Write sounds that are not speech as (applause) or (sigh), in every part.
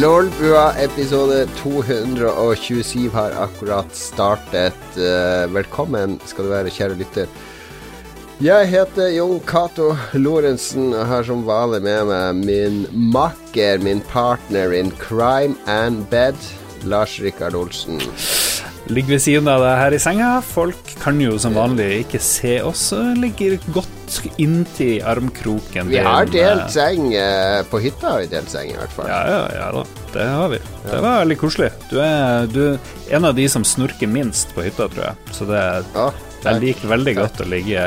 Lolbua episode 227 har akkurat startet. Eh, velkommen skal du være, kjære lytter. Jeg heter Jon Cato Lorentzen og har som vanlig med meg min makker, min partner in crime and bed, Lars Rikard Olsen. Ligger ved siden av deg her i senga. Folk kan jo som vanlig ikke se oss. Ligger godt inntil armkroken. Vi har delt eh, seng eh, på hytta, har vi delt seng i hvert fall. Ja, ja, ja da. Det har vi. Det var veldig koselig. Du er, du en av de som snorker minst på hytta, tror jeg. Så det, Ja, jeg liker veldig godt å ligge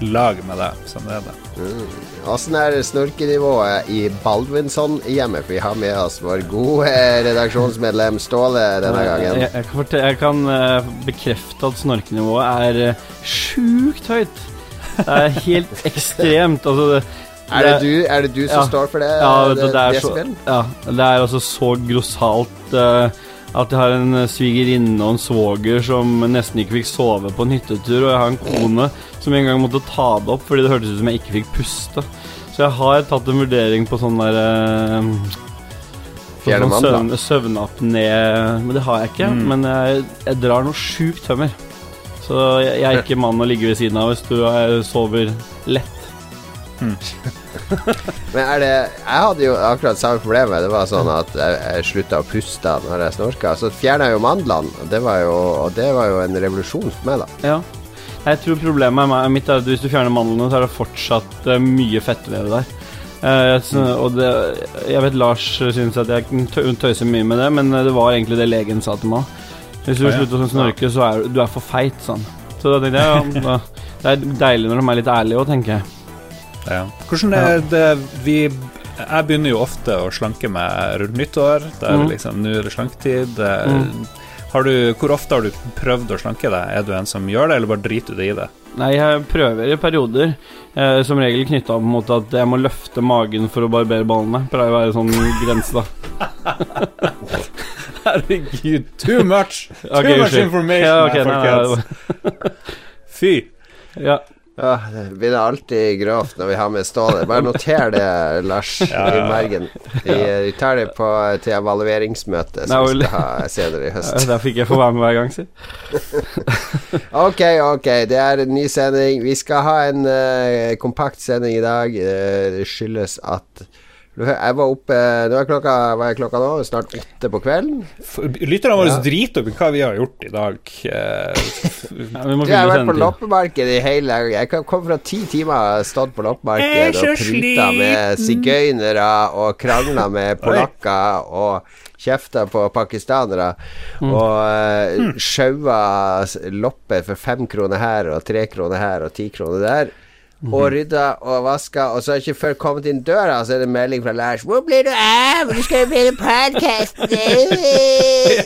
i lag med deg. Sånn er det. Åssen er snorkenivået i Baldvinson-hjemmet? Vi har med oss vår gode redaksjonsmedlem Ståle denne gangen. Jeg, jeg kan, jeg kan eh, bekrefte at snorkenivået er uh, sjukt høyt. Det er helt (laughs) ekstremt. Altså, det, Er det du, er det du som Ja. står for det? Ja, det, det, det, er så, ja, det er altså så grossalt eh, at jeg har en eh, svigerinne og en svoger som nesten ikke fikk sove på en hyttetur, og jeg har en kone som en gang måtte ta det opp fordi det hørtes ut som jeg ikke fikk puste. Så jeg har tatt en vurdering på sånn der eh, sånn søvn, søvnapné Men det har jeg ikke. Mm. Men jeg, jeg drar noe sjukt tømmer. Så jeg, jeg er ikke mann å ligge ved siden av hvis du eh, sover lett. (laughs) Men er det Jeg hadde jo akkurat samme problemet. Det var sånn at jeg, jeg slutta å puste når jeg snorka. Så fjerna jeg jo mandlene, og det var jo, og det var jo en revolusjon for meg, da. Ja. Jeg tror problemet er mitt er at hvis du fjerner mandlene, så er det fortsatt eh, mye fettvev der. det der. og det, jeg vet Lars syns at jeg tø- tøyser mye med det, men eh, det var egentlig det legen sa til meg. Hvis du slutter å snorke, så er du- du er for feit, sånn. Så da tenkte jeg ja, da, det er deilig når de er litt ærlige òg, tenker jeg. Ja. Hvordan er det vi Jeg begynner jo ofte å slanke meg rundt nyttår. Det er Mm. liksom, Nå er det slanketid. Det- Mm. Har du, hvor ofte har du prøvd å slanke deg? Er du en som gjør det, eller bare driter du i det? Nei, jeg prøver i perioder. Eh, som regel knytta opp mot at jeg må løfte magen for å barbere ballene. Pleier å være sånn grense, da. (laughs) Herregud, too much! (laughs) Too okay, much information, Ja, okay, folkens. Fy. Ja. Ja, det begynner alltid grovt når vi har med Ståle. Bare noter det, Lars, (laughs) Ja, i ja, ja. margen. Vi, vi tar det på, til evalueringsmøtet som vi skal ha senere i høst. Der fikk jeg få være med hver gang, si. (laughs) Ok, ok, det er en ny sending. Vi skal ha en uh, kompakt sending i dag. Uh, det skyldes at jeg var oppe Nå er klokka, hva er klokka nå? Snart åtte på kvelden. Lytterne våre Ja. driter opp i hva vi har gjort i dag. Eh, (laughs) Ja, vi må Jeg har vært på loppemarked i hele Jeg kan komme fra ti timer stått på Jeg loppemarked og så pruta med sigøynere og krangla med (laughs) polakker og kjefta på pakistanere. Mm. Og uh, sjaua lopper for fem kroner her og tre kroner her og ti kroner der. Mhm. Og rydda og vaska, og så har jeg ikke før kommet inn døra, så er det melding fra Lars 'Hvor blir du av? Du skal jo begynne podkast!'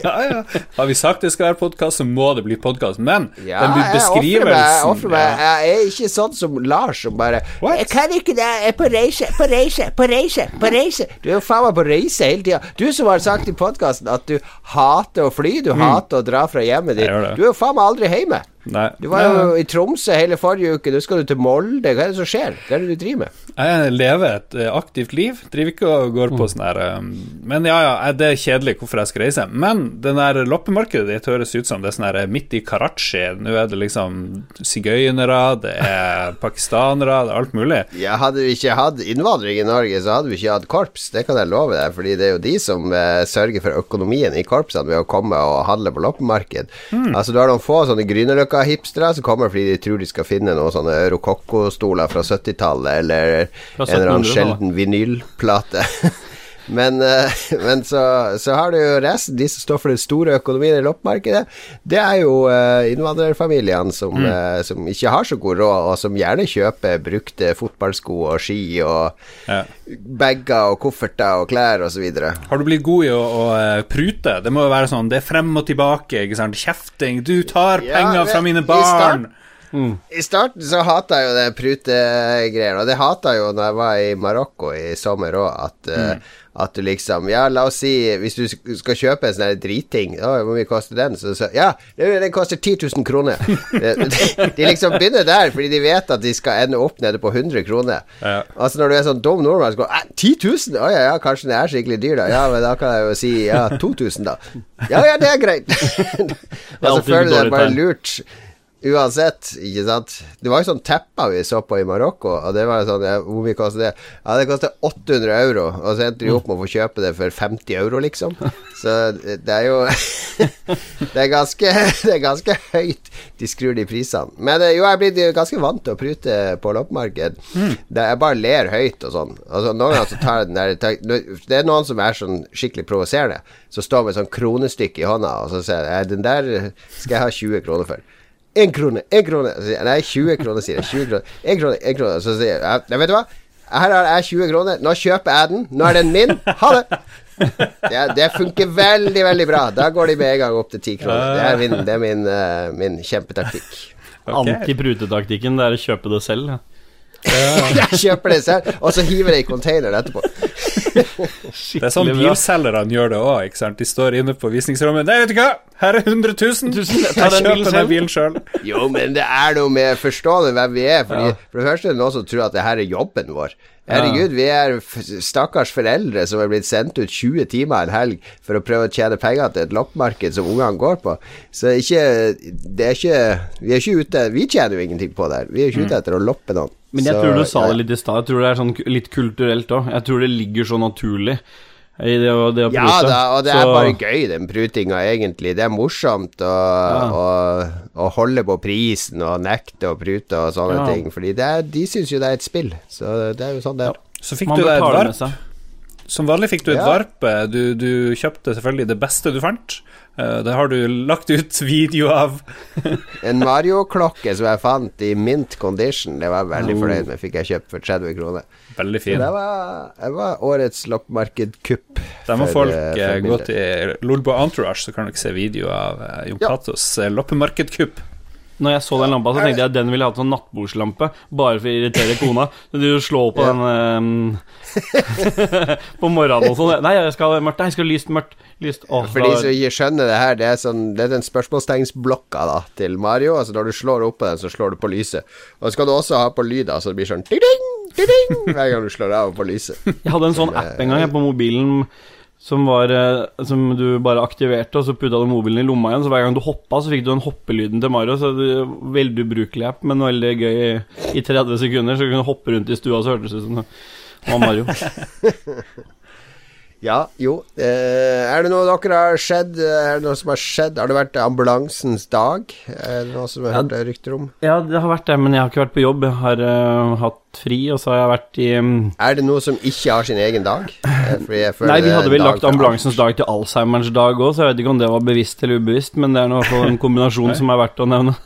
ja, ja. Har vi sagt det skal være podkast, så må det bli podkast. Men Ja, den jeg ofrer meg, beskrivelsen meg. Jeg er ikke sånn som Lars, som bare What? 'Jeg kan ikke det, jeg er på reise, på reise, på reise, på reise'. Du er jo faen meg på reise hele tida. Du som har sagt i podkasten at du hater å fly, du hater å dra fra hjemmet ditt. Mm. Du er jo faen meg aldri hjemme. Nei. Du var jo i Tromsø hele forrige uke, nå skal du til Molde. Hva er det som skjer? Hva er det du driver med? Jeg lever et eh, aktivt liv. Driver ikke og går på sånn her um, Men ja, ja, eh, det er kjedelig hvorfor jeg skal reise. Men den der loppemarkedet ditt høres ut som det er sånn her midt i Karachi. Nå er det liksom sigøynere, det er (laughs) pakistanere, det er alt mulig. Ja, hadde vi ikke hatt innvandring i Norge, så hadde vi ikke hatt korps. Det kan jeg love deg, fordi det er jo de som eh, sørger for økonomien i korpsene ved å komme og handle på loppemarked. Altså, du har noen få sånne Grünerløkka-hipstere som kommer fordi de tror de skal finne noen sånne rokokko-stoler fra 70-tallet, eller Fra en eller annen sjelden vinylplate. (laughs) Men, eh, (laughs) men så, så har du jo resten, de som står for den store økonomien i loppemarkedet. Det er jo eh, innvandrerfamiliene som, eh, som ikke har så god råd, og som gjerne kjøper brukte fotballsko og ski og Ja. bager og kofferter og klær osv. Har du blitt god i å, å prute? Det må jo være sånn Det er frem og tilbake, ikke sant? Kjefting. Du tar Ja, penger det- fra mine i I starten så hata jeg jo det prutegreiene, og det hata jeg jo når jeg var i Marokko i sommer òg, at, eh, at du liksom Ja, la oss si hvis du skal kjøpe en sånn dritting, å, hvor mye koster den? Så, så ja, den koster 10 000 kroner. (laughs) de, de liksom begynner der, fordi de vet at de skal ende opp nede på 100 kroner. Ja. Altså Når du er sånn dum nordmann, så går «Æ, 10 000? Å ja, ja, kanskje den er skikkelig dyr, da. Ja, men da kan jeg jo si ja, 2000, da. Ja, ja, det er greit. (laughs) og så føler du deg bare lurt. Uansett, ikke sant. Det var jo sånn tepper vi så på i Marokko, og det var sånn Hvor mye koster det? Ja, det koster 800 euro, og så endte de opp med å få kjøpe det for 50 euro, liksom. Så det er jo (laughs) Det er ganske, (laughs) det er ganske høyt de skrur de prisene. Men eh, jo, jeg er blitt ganske vant til å prute på loppemarked. Mm. Jeg bare ler høyt og sånn. Altså, noen ganger så tar jeg den der Det er noen som er sånn skikkelig provoserende, som står med sånn kronestykke i hånda, og så sier jeg den der skal jeg ha 20 kroner for. Én krone, én krone. Nei, 20 kroner, sier jeg. 20 kroner. Én krone, én krone. Så sier jeg nei, vet du hva? Her har jeg 20 kroner. Nå kjøper jeg den. Nå er den min. Ha det. Det, det funker veldig, veldig bra. Da går de med en gang opp til 10 kroner. Det er min, det er min, uh, min kjempetaktikk. Okay. Anti-prutetaktikken, det er å kjøpe det selv. Ja. (laughs) Jeg kjøper det selv, og så hiver jeg i containeren etterpå. (laughs) Det er sånn bilselgerne gjør det òg, ikke sant. De står inne på visningsrommet. Nei, vet du hva, her er 100 000. Tusen, Jeg kjøper den bilen den bilen sjøl. Jo, men det er noe med forstående hvem vi er. Fordi, Ja. For det første er det noen som tror at det her er jobben vår. Herregud, vi er stakkars foreldre som er blitt sendt ut 20 timer en helg for å prøve å tjene penger til et loppemarked som ungene går på. Så ikke Det er ikke Vi er ikke ute Vi tjener jo ingenting på det her. Vi er ikke ute etter å loppe noen. Men jeg Så, tror du sa det litt i stad. Jeg tror det er sånn litt kulturelt òg. Jeg tror det ligger så naturlig i det å, det å Ja da, og det Så- er bare gøy, den prutinga, egentlig. Det er morsomt å, å, å holde på prisen og nekte å prute og sånne Ja. ting. Fordi er, de syns jo det er et spill, så det er jo sånn det er. Så fikk Man du deg et varp. Som vanlig fikk du et Ja. varp. Du, du kjøpte selvfølgelig det beste du fant. Eh, Det har du lagt ut video av. (laughs) En Mario-klokke som jeg fant i mint condition, det var jeg veldig Oh. fornøyd med. Fikk jeg kjøpt for 30 kroner. Veldig fin. det var, det var årets loppemarkedkupp. Der må folk eh, eh, for gå til Lolbo Entourage, så kan dere se video av eh, Jon Ja. Eh, loppemarkedkupp. Når jeg så den lampa, så tenkte jeg at den ville hatt sånn nattbordslampe, bare for å irritere kona. Så du slår på Ja. den um, (laughs) på morgenen og sånn. Nei, jeg skal ha mørkt. Nei, jeg skal ha lyst, mørkt. Lyst. Åh, For de som ikke skjønner det her, det er, sånn, det er den spørsmålstegnsblokka da til Mario. Altså Når du slår opp på den, så slår du på lyset. Og så skal du også ha på lyd, så det blir sånn ding-ding, ding-ding (laughs) hver gang du slår av på lyset. Jeg hadde en sånn app en gang jeg, på mobilen som var eh, Som du bare aktiverte, og så putta du mobilen i lomma igjen. Så hver gang du hoppa, så fikk du den hoppelyden til Mario. Så det var Veldig ubrukelig app, men veldig gøy i 30 sekunder. Så kunne du hoppe rundt i stua, så hørtes det ut som det var Mario. (laughs) Ja, jo. Eh, er det noe dere har skjedd? Er det noe som har skjedd? Har det vært ambulansens dag? Er det noe som har hørt rykter om? Ja, det har vært det, men jeg har ikke vært på jobb. Jeg har uh, hatt fri, og så har jeg vært i um... Er det noe som ikke har sin egen dag? Eh, Nei, vi hadde vel lagt ambulansens dag til Alzheimers dag òg, så jeg vet ikke om det var bevisst eller ubevisst, men det er i hvert fall en kombinasjon som er verdt å nevne.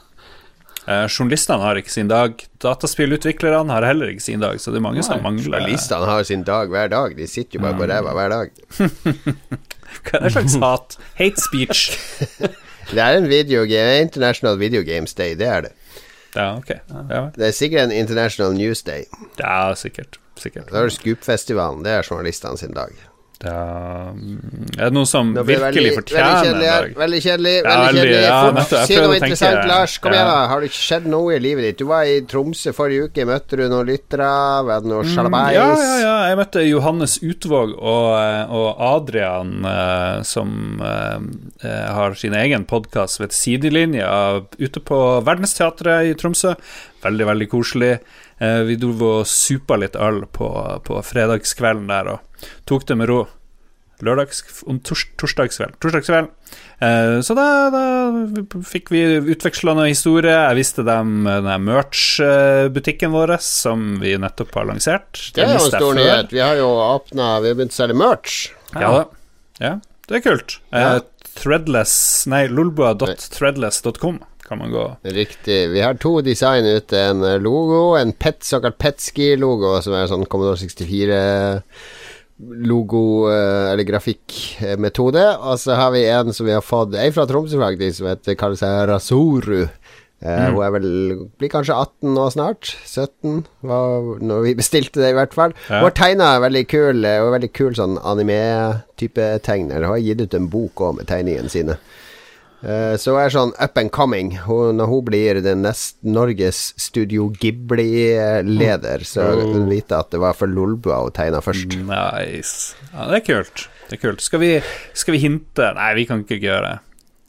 Eh, journalistene har ikke sin dag. Dataspillutviklerne har heller ikke sin dag, så det er mange som mangler Journalistene har sin dag hver dag. De sitter jo bare på ræva hver dag. (laughs) Hva er det slags hat? Hate speech. (laughs) Det er en videogame, International Video Games Day. Det er det. Ja, ok. Ja, Det er sikkert en International News Day. ja sikkert. Sikkert. Da er det Scoop-festivalen. Det er journalistene sin dag. Mm, er noe som det virkelig veldig, fortjener veldig kjedelig? Veldig kjedelig. Veldig kjedelig. ja, nettopp. Si noe interessant, tenke- Lars. Kom ja. igjen, da. Har det skjedd noe i livet ditt? Du var i Tromsø forrige uke. Møtte du noen lyttere? Var det noe sjalabais? Mm, Ja, ja, ja. Jeg møtte Johannes Utvåg og, eh, og Adrian, eh, som eh, har sin egen podkast ved sidelinja ute på Verdensteatret i Tromsø. Veldig, veldig koselig. Vi dro og supa litt øl på, på fredagskvelden der og tok det med ro. Lørdags... Tors, torsdagskveld. Torsdagskveld. Eh, så da, da fikk vi utveksla noen historier. Jeg viste dem eh, den merch-butikken vår som vi nettopp har lansert. Det er jo en stor nyhet. Vi har jo åpna Vi har begynt å selge merch. Ja da. Ja, det er kult. Ja. Eh, threadless Nei, lolbua.threadless.com kan man gå Riktig. Vi har to design ute. En logo, en pet, såkalt Petski-logo, som er sånn Commodore 64 logo eh, eller grafikkmetode. Og så har vi en som vi har fått Ei fra Tromsø, faktisk, som heter, kaller seg. Eh, Hun er vel blir kanskje 18 nå snart. 17, var når vi bestilte det, i hvert fall. Ja. Hun har tegna veldig kul eh, veldig kul sånn anime-type tegner. Hun har gitt ut en bok òg med tegningene sine. Eh, så hun er sånn up and coming. Hun, hun blir den nest Norges Studio Ghibli-leder, så hun vite at det var for Lolbua hun tegna først. Nice. Ja, det er kult. Det er kult. Skal vi, skal vi hinte? Nei, vi kan ikke gjøre det.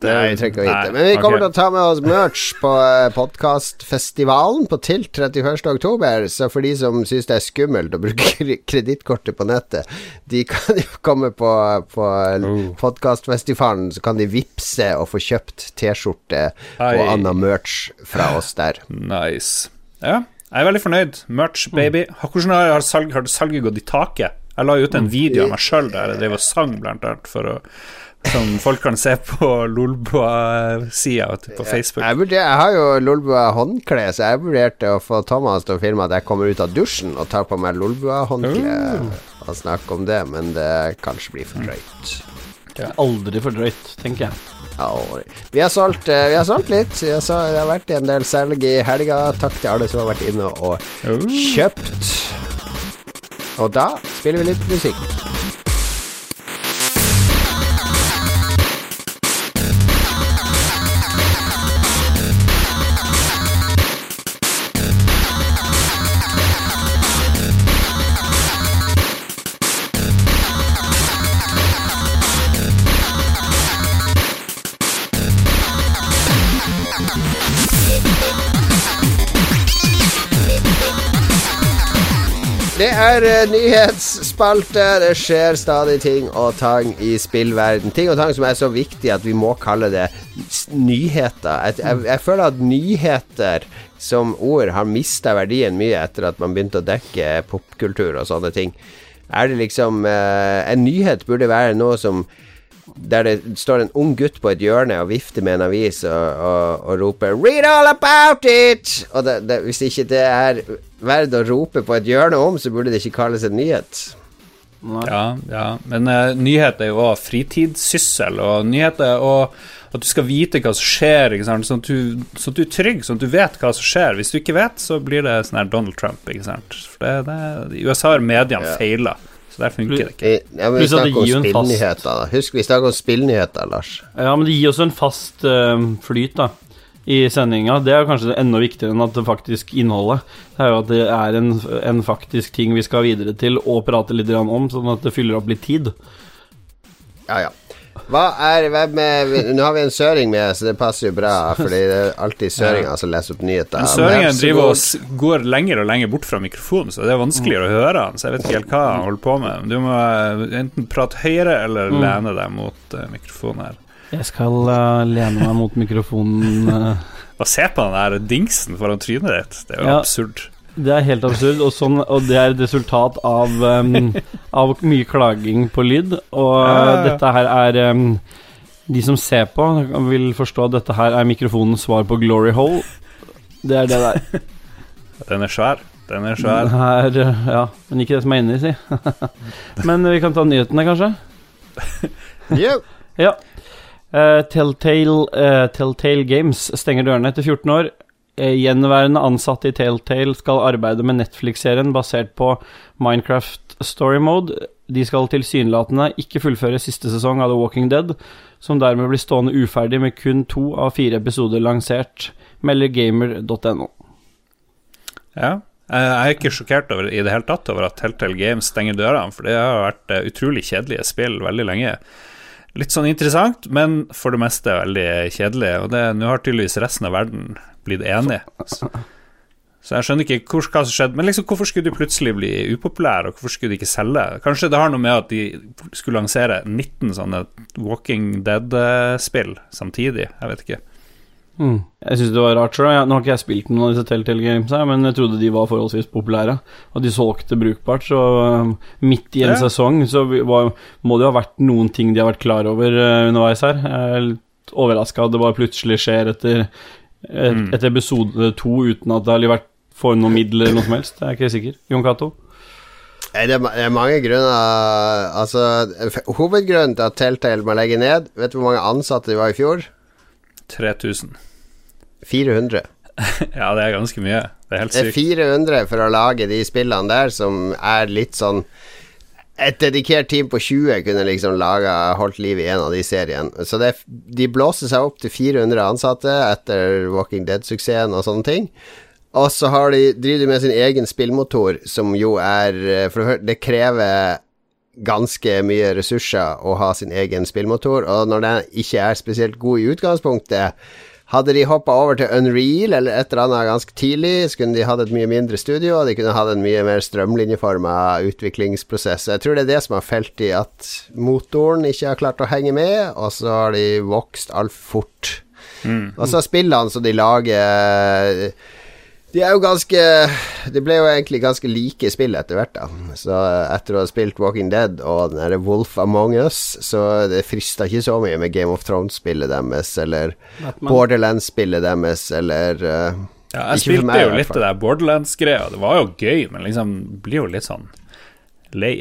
Det Nei, vi trenger ikke å vite. Men vi kommer okay. til å ta med oss merch på podkastfestivalen på Tilt 31. oktober. Så for de som syns det er skummelt å bruke kre- kredittkortet på nettet, de kan jo komme på, på Oh. podkastfestivalen, så kan de vippse og få kjøpt T-skjorte og annen merch fra oss der. Nice. Ja, jeg er veldig fornøyd. Merch, baby. Hvordan har, salget, salg, har salget gått i taket? Jeg la ut en video av meg sjøl der jeg drev og sang, blant annet, for å som folk kan se på Lolbua-sida på Facebook. Jeg, vurder, jeg har jo Lolbua håndkle, så jeg vurderte å få Thomas til å filme at jeg kommer ut av dusjen og tar på meg Lolbua håndkle og snakke om det, men det kanskje blir for drøyt. Det er Aldri for drøyt, tenker jeg. Aldri. vi har solgt, eh, vi har solgt litt. Har, det har vært en del salg i helga. Takk til alle som har vært inne og kjøpt. Og da spiller vi litt musikk. Det er eh, nyhetsspalte. Det skjer stadig ting og tang i spillverden. Ting og tang som er så viktig at vi må kalle det nyheter. Jeg, jeg, jeg føler at nyheter som ord har mista verdien mye etter at man begynte å dekke popkultur og sånne ting. Er det liksom eh, En nyhet burde være noe som der det står en ung gutt på et hjørne og vifter med en avis og, og, og roper 'Read all about it!' Og det, det, hvis ikke det er verdt å rope på et hjørne om, så burde det ikke kalles en nyhet. Ja, ja. Men uh, nyhet er jo òg fritidssyssel, og nyheter og at du skal vite hva som skjer, ikke sant? Sånn, at du, sånn at du er trygg, sånn at du vet hva som skjer. Hvis du ikke vet, så blir det sånn her Donald Trump, ikke sant. For det, det, USA har mediene Ja. feila, så der funker det ikke. Eh, Ja, men vi snakker om spillnyheter, da. Husk, vi snakker om spillnyheter, Lars. Ja, men det gir også en fast uh, flyt da i sendinga. Det er kanskje enda viktigere enn at det faktisk innholdet. Det er jo at det er en, en faktisk ting vi skal videre til og prate litt om, sånn at det fyller opp litt tid. Ja, ja. Hva er hvem er, Nå har vi en søring med, så det passer jo bra, Fordi det er alltid søringer som leser opp nyheter. Men Søringen driver og går lenger og lenger bort fra mikrofonen, så det er vanskeligere å høre han. Så jeg vet ikke helt hva han holder på med. Du må eh, enten prate høyere eller Mm. lene deg mot eh, mikrofonen her. Jeg skal uh, lene meg mot mikrofonen. Og se på den der dingsen foran trynet ditt. Det er jo Ja. absurd. Det er helt absurd, og, sånn, og det er et resultat av, um, av mye klaging på lyd. Og Ja, ja, ja. dette her er um, De som ser på, vil forstå at dette her er mikrofonens svar på Glory Hole. Det er det der. Den er svær. Den er svær. Den er, ja, men ikke det som er inni, si. (laughs) men vi kan ta nyhetene, kanskje? (laughs) yeah. Ja. Uh, Telltale, uh, Telltale Games stenger dørene etter 14 år. Eh, gjenværende ansatte i Telltale skal arbeide med Netflix-serien basert på Minecraft Story Mode. De skal tilsynelatende ikke fullføre siste sesong av The Walking Dead, som dermed blir stående uferdig med kun to av fire episoder lansert, melder gamer.no. Ja. Jeg er ikke sjokkert over, i det hele tatt over at Telltale Games stenger dørene, for det har vært eh, utrolig kjedelige spill veldig lenge. Litt sånn interessant, men for det meste veldig kjedelig. Og nå har tydeligvis resten av verden blitt enig. Så, så jeg skjønner ikke hvor, hva som skjedde. Men liksom, hvorfor skulle de plutselig bli upopulære, og hvorfor skulle de ikke selge? Kanskje det har noe med at de skulle lansere 19 sånne Walking Dead-spill samtidig? Jeg vet ikke. Mm. Jeg syns det var rart sjøl. Nå har ikke jeg spilt noen av disse Telltale Games, her, men jeg trodde de var forholdsvis populære. Og de solgte brukbart, så um, midt i en Ja. sesong så var, må det jo ha vært noen ting de har vært klar over uh, underveis her. Jeg er litt overraska at det bare plutselig skjer etter, et, et etter episode to uten at det har vært for noen midler eller noe som helst. Jeg er ikke sikker. Jon Cato? Det er, mange grunner Altså, hovedgrunnen til at Telltale må legge ned Vet du hvor mange ansatte de var i fjor? 3000. 400. (laughs) Ja, det er ganske mye. Det er helt Det er 400 for å lage de spillene der, som er litt sånn Et dedikert team på 20 kunne liksom laga holdt liv i en av de seriene. Så det, de blåser seg opp til 400 ansatte etter Walking Dead-suksessen og sånne ting. Og så har de, driver de med sin egen spillmotor, som jo er For det krever ganske mye ressurser å ha sin egen spillmotor, og når den ikke er spesielt god i utgangspunktet hadde de hoppa over til Unreal eller et eller annet ganske tidlig, så kunne de hatt et mye mindre studio, og de kunne hatt en mye mer strømlinjeforma utviklingsprosess. Jeg tror det er det som har felt i at motoren ikke har klart å henge med, og så har de vokst altfor fort. Og så spillene som de lager de er jo ganske De ble jo egentlig ganske like i spillet etter hvert, da. Så etter å ha spilt Walking Dead og den derre Wolf Among Us, så det frista ikke så mye med Game of Thrones-spillet deres, eller Borderlands-spillet deres, eller uh, Ja, jeg spilte meg, jo litt det der Borderlands-greia. Det var jo gøy, men liksom blir jo litt sånn lei.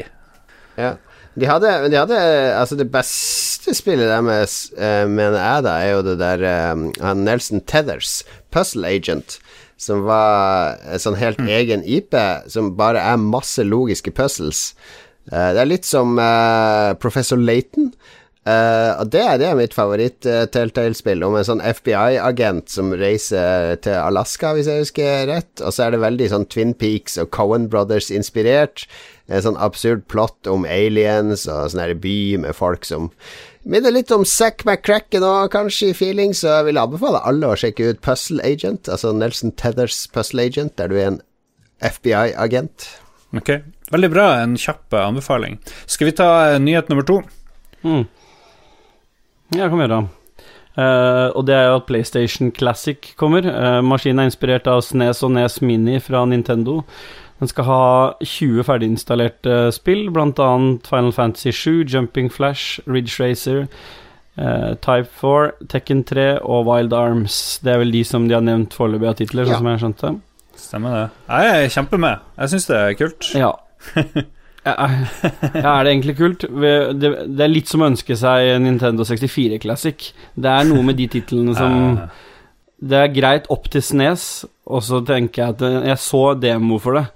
Ja. De hadde, de hadde Altså, det beste spillet deres, uh, mener jeg, da, er jo det der eh, Nelson Tethers, Puzzle Agent, som var en sånn helt egen IP, som bare er masse logiske puzzles. Uh, det er litt som uh, Professor Laton. Uh, og det er, det er mitt favoritt-Telltale-spill, om en sånn FBI-agent som reiser til Alaska, hvis jeg husker rett. Og så er det veldig sånn Twin Peaks og Cohen Brothers-inspirert. En sånn absurd plott om aliens og sånn by med folk som Minner litt om Zack McCracken og kanskje i feeling, så jeg vil anbefale alle å sjekke ut Puzzle Agent, altså Nelson Tethers Puzzle Agent, der du er en FBI-agent. Ok, Veldig bra. En kjapp anbefaling. Skal vi ta eh, nyhet nummer to? Mm. Ja, kom igjen, da. Eh, og det er jo at PlayStation Classic kommer. Uh, maskinen er inspirert av SNES og NES Mini fra Nintendo. Den skal ha 20 ferdiginstallerte spill, bl.a. Final Fantasy 7, Jumping Flash, Ridge Racer, uh, Type 4, Tekken 3 og Wild Arms. Det er vel de som de har nevnt foreløpig av titler, Ja. sånn som jeg har skjønt det. Stemmer det. Jeg er kjempemed. Jeg syns det er kult. (laughs) Ja. ja. Er det egentlig kult? Det, er litt som å ønske seg Nintendo 64 Classic. Det er noe med de titlene som (laughs) Eh, Det er greit opp til Snes, og så tenker jeg at eh, jeg så demo for det.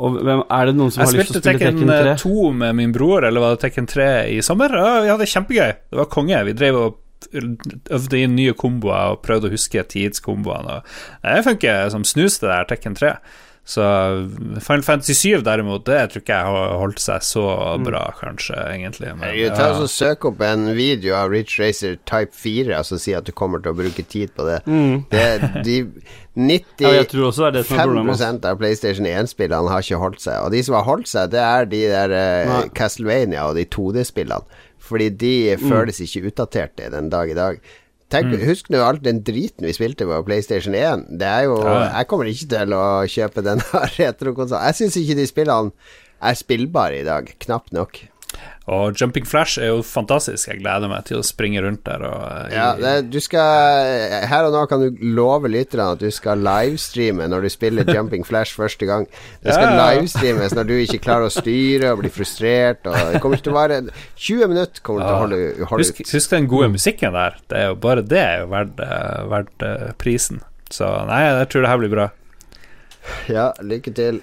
Og hvem, er det noen som jeg har lyst til spilte å spille Tekken Tekken 2 med min bror, eller var det Tekken 3 i sommer? Ja, vi hadde det kjempegøy. Det var konge. Vi drev og øvde inn nye komboer og prøvde å huske tidskomboene. Det funker som snus, det der Tekken 3. Så Final Fantasy 7 derimot, det tror ikke jeg har holdt seg så bra, kanskje, egentlig. Men, Jeg tar ja. Søk opp en video av Ridge Racer Type 4, Som så si at du kommer til å bruke tid på det. Mm. det de (laughs) Ja, jeg tror også det er det er 95 problemet. altså. av PlayStation 1-spillene har ikke holdt seg. Og de som har holdt seg, det er de der eh, Castlevania og de 2D-spillene. Fordi de Mm. føles ikke utdaterte den dag i dag. Tenk, Husk nå alt den driten vi spilte på PlayStation 1. Det er jo Ja, ja. Jeg kommer ikke til å kjøpe den (laughs) retrokonsollen. Jeg syns ikke de spillene er spillbare i dag. Knapt nok. Og Jumping Flash er jo fantastisk. Jeg gleder meg til å springe rundt der og eh, Ja, det, du skal Her og nå kan du love lytterne at du skal livestreame når du spiller Jumping Flash første gang. Det skal Ja, ja, ja. livestreames når du ikke klarer å styre og blir frustrert. Og det kommer til å vare 20 minutter kommer til å holde, holde Husk, ut. husk den gode musikken der. Det er jo bare det er jo verdt, eh, verdt eh, prisen. Så nei, jeg tror det her blir bra. Ja, lykke til.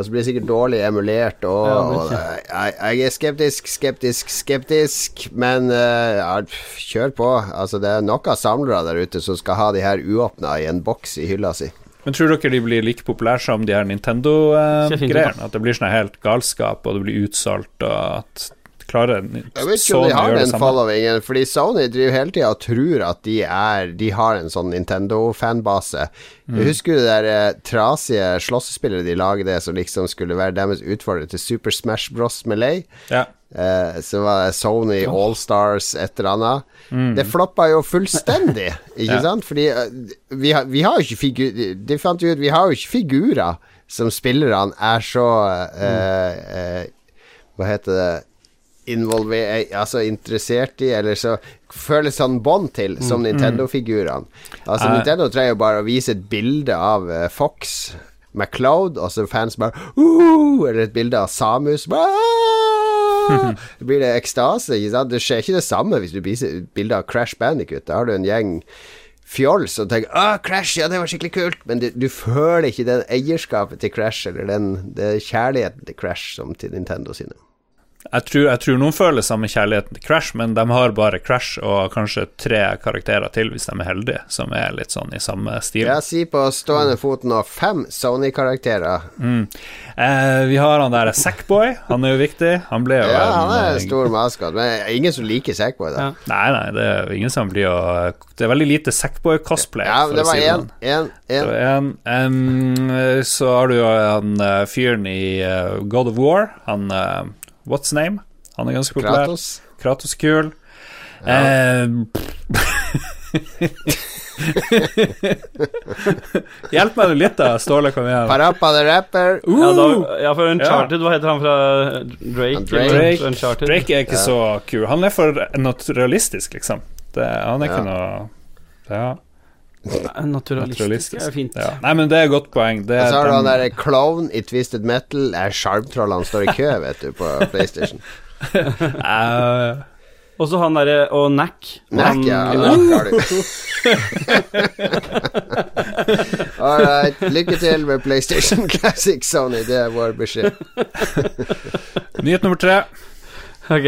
Og så blir det sikkert dårlig emulert, og, Ja, og jeg, jeg er skeptisk, skeptisk, skeptisk, men eh, ja, kjør på. Altså, det er nok av samlere der ute som skal ha de her uåpna i en boks i hylla si. Men tror dere de blir like populære som de her Nintendo-greiene? At det blir sånn helt galskap, og det blir utsolgt, og at klarer Jeg vet ikke om de har den followingen, fordi Sony driver hele tida og tror at de er De har en sånn Nintendo-fanbase. Mm. husker du det der eh, trasige slåssespillet de lagde, som liksom skulle være deres utfordrer til Super Smash Bros. Melee. Ja. Eh, så var det Sony Allstars et eller annet. Det floppa jo fullstendig, (laughs) ikke Ja. sant? Fordi eh, vi, har, vi har jo ikke figur... De fant jo ut Vi har jo ikke figurer som spillerne er så eh, eh, Hva heter det altså interessert i, eller så føles sånn bånd til, som Nintendo-figurene. Altså uh, Nintendo trenger jo bare å vise et bilde av uh, Fox McCloud, og så fans bare uh, Eller et bilde av Samus. Bare, (laughs) Det blir det ekstase. Ikke sant? Det skjer ikke det samme hvis du viser et bilde av Crash Bandicut. Da har du en gjeng fjols og tenker 'Å, Crash, ja, det var skikkelig kult', men du, du føler ikke den eierskapet til Crash, eller den, den kjærligheten til Crash som til Nintendo sine. Jeg tror, jeg tror noen føler samme kjærligheten til Crash, men de har bare Crash og kanskje tre karakterer til, hvis de er heldige, som er litt sånn i samme stil. Jeg sier på stående fot nå fem Sony-karakterer. Mm. Eh, vi har han der Sackboy, han er jo viktig. Han ble jo Ja, han er en- en stor maskot, men ingen som liker Sackboy, da. Ja. Nei, nei, det er ingen som blir å Det er veldig lite Sackboy-cosplay. Ja, for det å var si én, sånn. Det en. Så har du jo han eh, fyren i eh, God of War, han eh, What's name? Han er ganske populær. Kratos. Kratos kul. Eh, (laughs) Hjelp meg litt, da, Ståle. Kom igjen. Parappa the Rapper. Ja, da, Uh, ja, for Uncharted, hva heter han fra Drake? Drake. Drake. Drake er ikke så kul. Han er for naturalistisk, liksom. Det, han er ikke Ja. noe ja, Naturalistisk, naturalistisk. er fint. Ja. Nei, men det er et godt poeng. Det Og er så har du han derre klovn i Twisted Metal. Er Sjarmtrollene står i kø, (laughs) vet du, på PlayStation. uh, Og så han derre Og Nack. Nack, ja. Nack har du. (laughs) All right. Lykke til med PlayStation Classic, Sony. Det er vår beskjed. (laughs) nyhet nummer tre. Ok,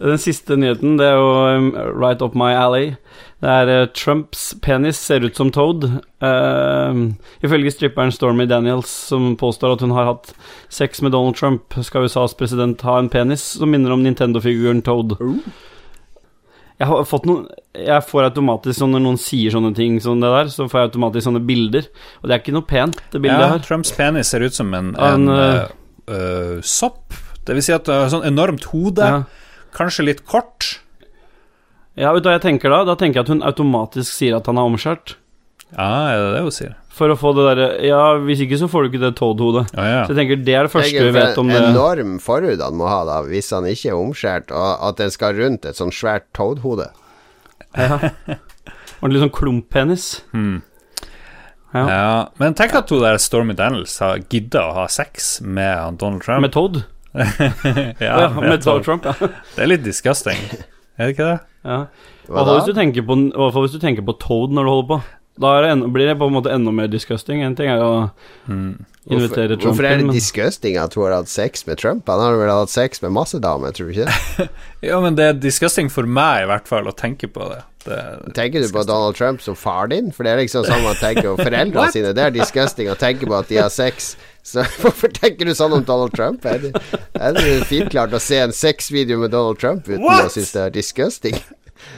Den siste nyheten, det er jo um, right up my alley. Det er eh, Trumps penis ser ut som Toad. Uh, ifølge stripperen Stormy Daniels, som påstår at hun har hatt sex med Donald Trump, skal USAs president ha en penis som minner om Nintendo-figuren Toad. Jeg har fått noen Jeg får automatisk sånn når noen sier sånne ting som det der, så får jeg automatisk sånne bilder. Og det er ikke noe pent, det bildet Ja, her. Trumps penis ser ut som en, En, en uh, eh, sopp. Det vil si at det har sånn enormt hode, Ja. kanskje litt kort. Ja, vet du hva jeg tenker da? Da tenker jeg at hun automatisk sier at han er omskjært. Ja, er det det hun sier? For å få det derre Ja, hvis ikke så får du ikke det Toad-hodet. Ja, ja. Så jeg tenker det er det første vi vet om det. en enorm forhud han må ha, da, hvis han ikke er omskjært, og at den skal rundt et sånn svært Toad-hode. Ja. Og litt sånn klumppenis. Hmm. Ja. Ja, men tenk at hun der Stormy Daniels har gidda å ha sex med Donald Trump. Med Toad? (laughs) ja, Ja, med Toad-Trump ja. Det er litt disgusting, er det ikke det? ja. Hva da? hvis du tenker på, hvis du tenker på Toad når du holder på. Da er det en, blir det på en måte enda mer disgusting. En ting er å mm. invitere Hvorfor, Trump hvorfor er det disgusting at hun har hatt sex med Trump? Han har vel hatt sex med masse damer, tror du ikke? (laughs) Ja, men det er disgusting for meg, i hvert fall, å tenke på det. det Tenker du på Donald Trump som far din? For det er liksom sånn man tenker om (laughs) foreldrene sine. Det er disgusting å tenke på at de har sex. Så (laughs) hvorfor tenker du sånn om Donald Trump? Er det, er det fint klart å se en sexvideo med Donald Trump uten What? å synes det er disgusting?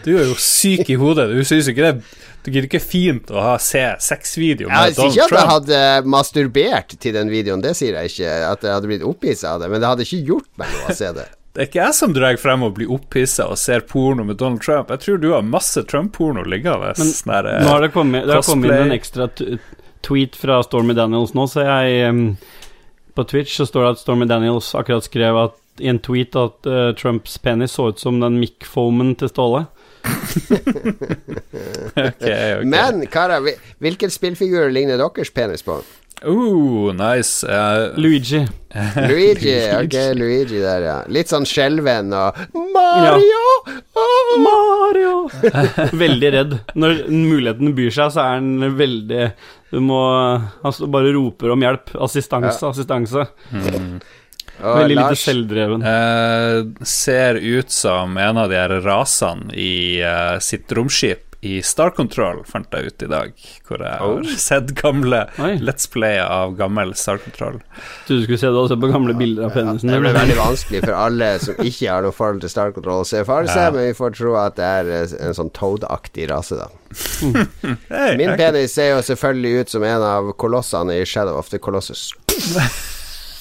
Du er jo syk i hodet. Du syns ikke det Du gidder ikke fint å ha, se sexvideo med Donald Trump. Jeg sier ikke at jeg hadde masturbert til den videoen, det sier jeg ikke. At jeg hadde blitt opphissa av det. Men det hadde ikke gjort meg noe å se det. (laughs) Det er ikke jeg som drar frem og blir opphissa og ser porno med Donald Trump. Jeg tror du har masse Trump-porno liggende. Men sånn der, nå har det kommet, det har kommet inn en ekstra t tweet fra Stormy Daniels nå, så jeg um, På Twitch så står det at Stormy Daniels akkurat skrev at, i en tweet at uh, Trumps penis så ut som den mic-foamen til Ståle. (laughs) Ok, okay. Men karer, hvilken spillfigur ligner deres penis på? Uh, nice. Uh, (laughs) Luigi. Luigi. Ok, Luigi der, ja. Litt sånn skjelven og Mario! Åh! Mario! (laughs) veldig redd. Når muligheten byr seg, så er han veldig Du må Han altså, bare roper om hjelp. Assistanse, assistanse. Og Veldig lite selvdreven. Uh, ser ut som en av de her rasene i uh, sitt romskip i Star Control, fant jeg ut i dag. Hvor jeg har Oh. sett gamle Oi. Let's Play av gammel Star Control. Du skulle se det også på gamle bilder av penisen det ble veldig vanskelig for alle som ikke har noe forhold til Star Control å se for seg, Ja. men vi får tro at det er eh, en sånn Toad-aktig rase, da. (laughs) Min penis ser jo selvfølgelig ut som en av kolossene i Shadow of the Colossus. (laughs)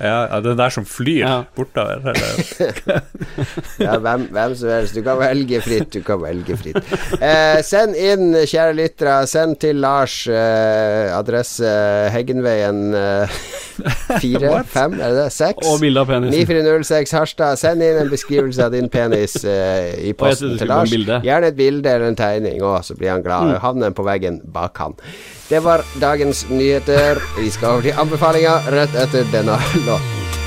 ja, den der som flyr Ja. bortover. Eller? (laughs) Ja, hvem, hvem som helst. Du kan velge fritt. Du kan velge fritt. Eh, send inn, kjære lyttere. Send til Lars eh, adresse Heggenveien eh, (laughs) 4, 5, er det det? 6? Og bilde av penisen. 9406 Harstad. Send inn en beskrivelse av din penis eh, i posten til Lars. Gjerne et bilde eller en tegning òg, så blir han glad. Mm. Havner på veggen bak han. Det var dagens nyheter. Vi skal over til anbefalinger rett etter denne låten.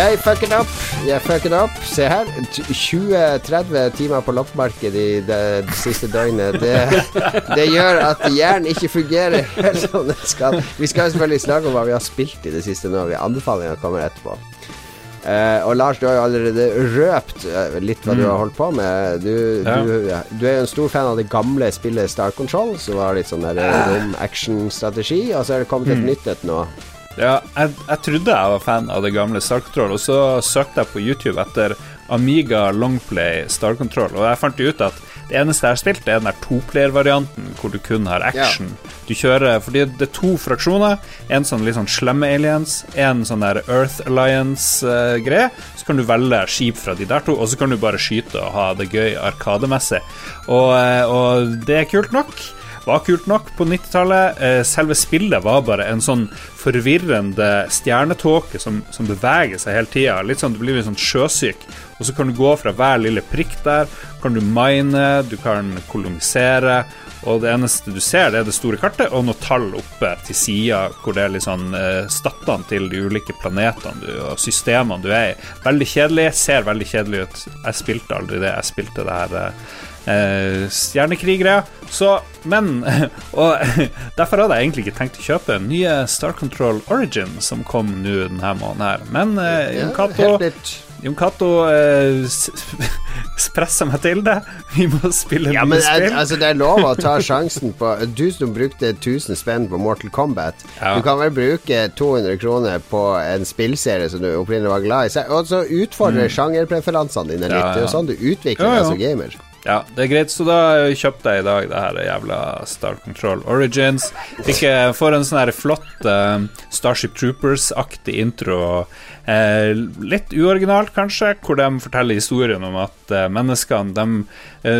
Jeg fucket opp. Jeg fucket opp. Se her. 20-30 timer på loppemarked i det, siste døgnet. Det, det, gjør at hjernen ikke fungerer helt som den skal. Vi skal selvfølgelig snakke om hva vi har spilt i det siste nå. Anbefalingene kommer etterpå. Uh, og Lars, du har jo allerede røpt uh, litt hva mm. du har holdt på med. Du, ja. du, du, er jo en stor fan av det gamle spillet Star Control, som var litt sånn der (clears throat) uh, rom action-strategi, og så er det kommet et mm. nytt et nå. Ja, jeg, jeg, trodde jeg var fan av det gamle Star Control, og så søkte jeg på YouTube etter Amiga Longplay Star Control, og jeg fant ut at det eneste jeg har spilt, er den der toplayer-varianten hvor du kun har action. Ja. Du kjører Fordi det er to fraksjoner. En sånn litt sånn slemme aliens, en sånn der Earth Alliance-greie. Så kan du velge skip fra de der to, og så kan du bare skyte og ha det gøy arkademessig. Og, eh, og det er kult nok var kult nok på 90-tallet. Eh, selve spillet var bare en sånn forvirrende stjernetåke som, som beveger seg hele tida. Sånn, du blir litt sånn sjøsyk. Og så kan du gå fra hver lille prikk der. Kan du mine, du kan kolonisere. Og det eneste du ser, det er det store kartet og noen tall oppe til sida hvor det er litt sånn eh, statene til de ulike planetene du, og systemene du er i. Veldig kjedelig. Ser veldig kjedelig ut. Jeg spilte aldri det. Jeg spilte det her eh, eh, stjernekrigere. Så, men (laughs) Og (laughs) derfor hadde jeg egentlig ikke tenkt å kjøpe nye Star Control Origin, som kom nå denne måneden her. Men eh, Jon Cato Jon Cato eh, (laughs) meg til det. Vi må spille ja, nye spill. Altså, det er lov å ta sjansen på Du som brukte 1000 spenn på Mortal Kombat. Ja. Du kan vel bruke 200 kroner på en spillserie som du opprinnelig var glad i. Og så utfordre mm. sjangerpreferansene dine litt. Ja. Det er jo sånn du utvikler deg som gamer. Ja, det er greit, så da kjøpte jeg i dag det her jævla Star Control Origins. Fikk jeg for en sånn her flott uh, Starship Troopers-aktig intro. Uh, litt uoriginalt, kanskje, hvor de forteller historien om at uh, menneskene de,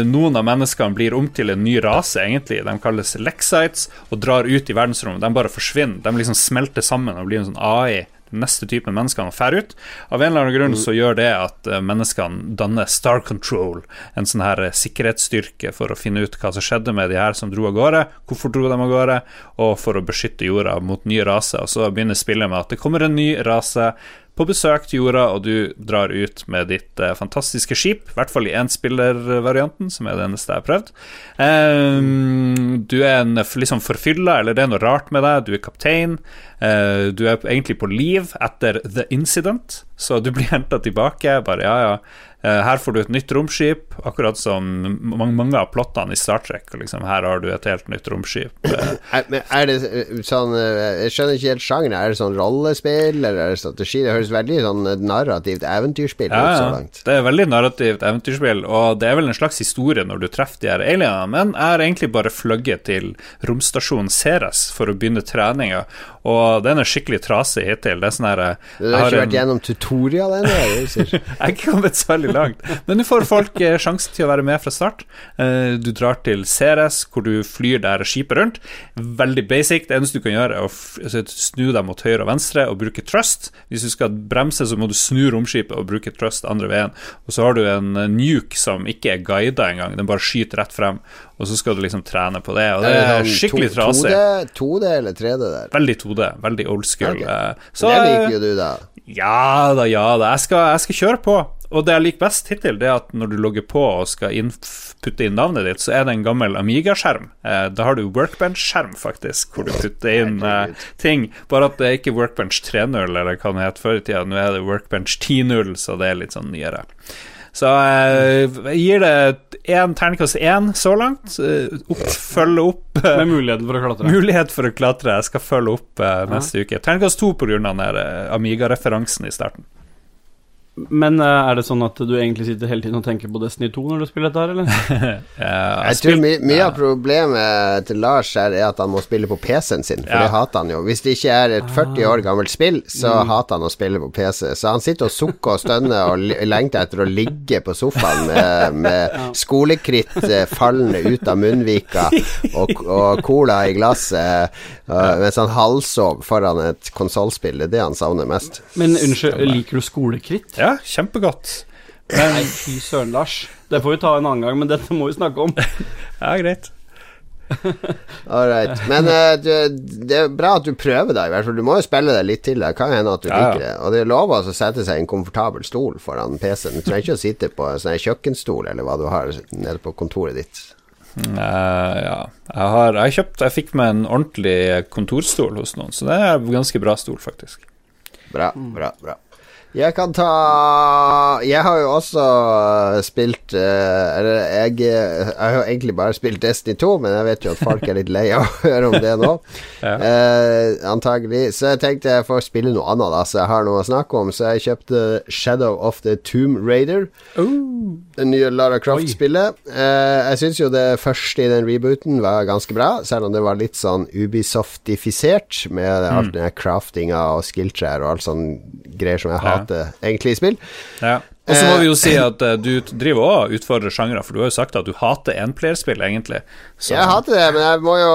Noen av menneskene blir om til en ny rase, egentlig. De kalles Lexites og drar ut i verdensrommet. De bare forsvinner. De liksom smelter sammen og blir en sånn AI neste typen menneskene drar ut. Av en eller annen grunn så gjør det at eh, menneskene danner Star Control, en sånn her eh, sikkerhetsstyrke for å finne ut hva som skjedde med de her som dro av gårde, hvorfor dro de av gårde, og for å beskytte jorda mot nye raser. Og så begynner spillet med at det kommer en ny rase på besøk til jorda, og du drar ut med ditt eh, fantastiske skip, i hvert fall i énspillervarianten, som er det eneste jeg har prøvd. Um, du er en liksom forfylla, eller det er noe rart med deg, du er kaptein. Uh, du er egentlig på liv etter the incident, så du blir (laughs) henta tilbake. Bare ja, ja, her får du et nytt romskip, akkurat som mange av plottene i Star Trek. Liksom, her har du et helt nytt romskip. (clears throat) Men er, det eh, sånn Jeg skjønner ikke helt sjangeren. Er det sånn rollespill, eller er det strategi? Det høres veldig sånn narrativt eventyrspill ut ja, så langt. Det er veldig narrativt eventyrspill, og det er vel en slags historie når du treffer de her alienene, men jeg har egentlig bare fløyet til romstasjonen Ceres for å begynne treninga, og den er skikkelig trasig hittil. Det er sånn her Du har ikke vært en... gjennom tutorial ennå? (laughs) jeg har ikke kommet så veldig langt. Men nå får folk eh, sjansen til å være med fra start. Eh, du drar til Ceres, hvor du flyr der skipet rundt. Veldig basic. Det eneste du kan gjøre, er å altså, snu deg mot høyre og venstre og bruke trust. Hvis du skal bremse, så må du snu romskipet og bruke trust andre veien. Og så har du en eh, nuke som ikke er guida engang, den bare skyter rett frem. Og så skal du liksom trene på det, og det er, skikkelig trasig. 2D eller 3D der? Veldig 2D. Veldig old school. Okay. Så, det liker jo du, da. Ja da, ja da. Jeg skal, jeg skal kjøre på. Og det jeg liker best hittil, det er at når du logger på og skal inn, putte inn navnet ditt, så er det en gammel Amiga-skjerm. Eh, da har du Workbench-skjerm, faktisk, hvor du putter inn eh, ting. Bare at det er ikke Workbench 3.0, eller hva det het før i tida. Nå er det Workbench 10.0, så det er litt sånn nyere. Så jeg eh, gir det én terningkast én så langt. Eh, opp, følge opp eh, Med muligheten for å klatre? Mulighet for å klatre. Jeg skal følge opp neste uke. Terningkast to pga. Amiga-referansen i starten. Men uh, er det sånn at du egentlig sitter hele tiden og tenker på Destiny 2 når du spiller dette her, eller? (laughs) jeg tror my mye ja. av problemet til Lars her er at han må spille på PC-en sin, for ja. det hater han jo. Hvis det ikke er et 40 år gammelt spill, så mm. hater han å spille på PC. Så han sitter og sukker og stønner og lengter etter å ligge på sofaen med, med (laughs) skolekritt eh, fallende ut av munnvika og, og cola i glasset uh, mens han halvsov foran et konsollspill. Det er det han savner mest. Men unnskyld, liker du skolekritt? Ja, kjempegodt. Nei, fy søren, Lars. Det får vi ta en annen gang, men dette må vi snakke om. (laughs) ja, greit. (laughs) All right. Men uh, du, det er bra at du prøver deg, i hvert fall. Du må jo spille det litt til. Det kan hende at du Ja, ja. liker det. Og det er lov å sette seg i en komfortabel stol foran PC-en. Du trenger ikke å sitte på en sånn kjøkkenstol eller hva du har nede på kontoret ditt. Eh, ja. Jeg har jeg kjøpt Jeg fikk meg en ordentlig kontorstol hos noen, så det er en ganske bra stol, faktisk. Bra, bra, bra. Jeg kan ta Jeg har jo også spilt eh, Eller jeg, jeg har egentlig bare spilt Destiny 2, men jeg vet jo at folk er litt lei av å (laughs) høre om det nå. (laughs) Ja. Eh, antagelig. Så jeg tenkte jeg får spille noe annet, da, så jeg har noe å snakke om. Så jeg kjøpte Shadow of the Tomb Raider. Det nye Lara Croft-spillet. Eh, jeg syns jo det første i den rebooten var ganske bra, selv om det var litt sånn Ubisoftifisert, med alt den her craftinga og skilltrær og alt sånn greier som jeg Ja. Hater egentlig i spill. Ja. Og så må vi jo si at eh, du driver og utfordrer sjangre, for du har jo sagt at du hater enplayerspill, egentlig. Så, Jeg hater det, men jeg må jo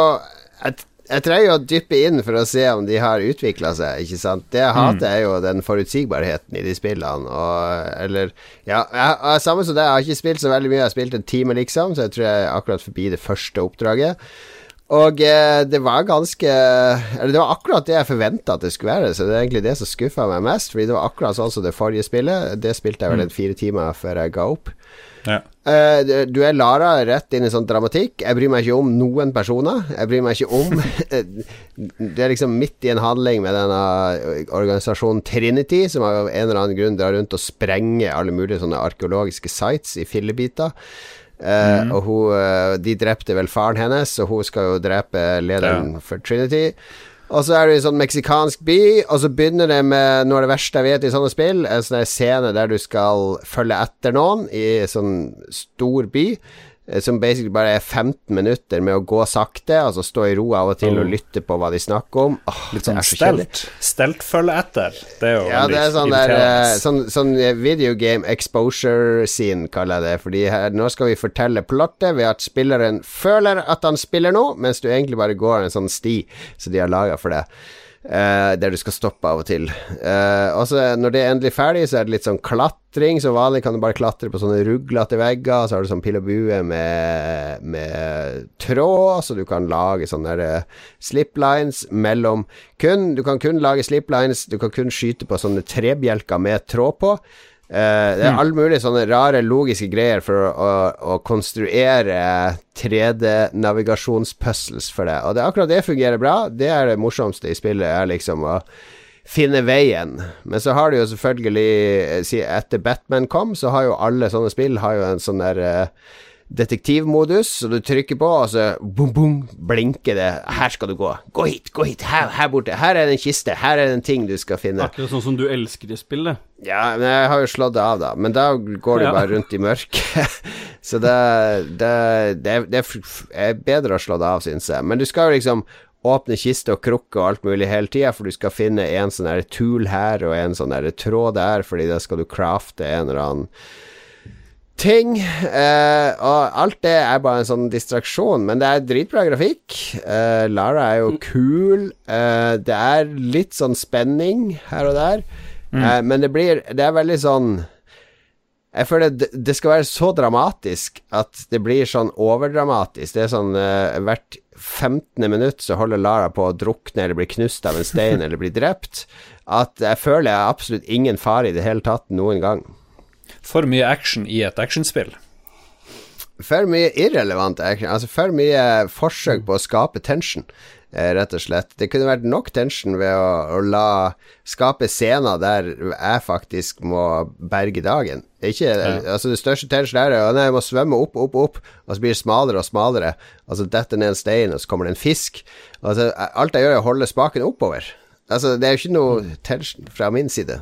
Jeg, jeg trenger jo å dyppe inn for å se om de har utvikla seg, ikke sant. Det jeg hater, er jo den forutsigbarheten i de spillene, og Eller Ja, jeg, jeg, samme som det, jeg har ikke spilt så veldig mye. Jeg har spilt en time, liksom, så jeg tror jeg er akkurat forbi det første oppdraget. Og eh, det var ganske Eller det var akkurat det jeg forventa at det skulle være, så det er egentlig det som skuffa meg mest, fordi det var akkurat sånn som det forrige spillet. Det spilte jeg vel en fire timer før jeg ga opp. ja. Uh, du er Lara rett inn i sånn dramatikk. Jeg bryr meg ikke om noen personer. Jeg bryr meg ikke om (laughs) (laughs) Du er liksom midt i en handling med denne organisasjonen Trinity, som av en eller annen grunn drar rundt og sprenger alle mulige sånne arkeologiske sites i fillebiter. Eh, Og hun, eh, de drepte vel faren hennes, og hun skal jo drepe lederen for Trinity. Og så er du i en sånn meksikansk by, og så begynner det med noe av det verste jeg vet i sånne spill, en sånn scene der du skal følge etter noen i en sånn stor by, som basically bare er 15 minutter med å gå sakte, altså stå i ro av og til og Oh. lytte på hva de snakker om. Åh, Litt sånn stelt. Stelt følge etter. Det er jo Ja, det er sånn der eh. Sånn, sånn videogame video game exposure scene, kaller jeg det. Fordi her, nå skal vi fortelle plottet ved at spilleren føler at han spiller noe, mens du egentlig bare går en sånn sti som de har laga for deg. Eh, der du skal stoppe av og til. Uh, og så når det er endelig ferdig, så er det litt sånn klatring. Som vanlig kan du bare klatre på sånne ruglete vegger. Så har du sånn pil og bue med, med tråd, så du kan lage sånne eh, sliplines mellom kun Du kan kun lage sliplines, du kan kun skyte på sånne trebjelker med tråd på. Eh, det er all mulig sånne rare logiske greier for å, å, å konstruere 3D-navigasjonspuzzles for det. Og det er akkurat det fungerer bra. Det er det morsomste i spillet, er liksom å finne veien. Men så har du jo selvfølgelig eh, Etter Batman kom, så har jo alle sånne spill Har jo en sånn der eh, detektivmodus, så du trykker på, og så boom, boom, blinker det. Her skal du gå. Gå hit, gå hit. Her, her borte. Her er det en kiste. Her er det en ting du skal finne. Akkurat sånn som du elsker i spillet. Ja, men jeg har jo slått det av, da. Men da går du Ja. bare rundt i mørket. (laughs) så det, det, det, det er bedre å slå det av, syns jeg. Men du skal jo liksom åpne kiste og krukke og alt mulig hele tida, for du skal finne en sånn tool her og en sånn tråd der, fordi da skal du crafte en eller annen ting. Uh, og alt det er bare en sånn distraksjon, men det er dritbra grafikk. Uh, Lara er jo kul. Uh, det er litt sånn spenning her og der, eh, men det blir Det er veldig sånn jeg føler det, det skal være så dramatisk at det blir sånn overdramatisk. Det er sånn eh, hvert 15. minutt så holder Lara på å drukne eller bli knust av en stein (laughs) eller bli drept. At jeg føler jeg har absolutt ingen fare i det hele tatt noen gang. For mye action i et actionspill. For mye irrelevant action. Altså for mye forsøk på å skape tension, eh, rett og slett. Det kunne vært nok tension ved å, å la skape scener der jeg faktisk må berge dagen. Ikke, altså Det største tension er at jeg må svømme opp, opp, opp, og så blir det smalere og smalere. Altså detter ned en stein, og så kommer det en fisk. Altså Alt jeg gjør, er å holde spaken oppover. Altså Det er jo ikke noe tension fra min side.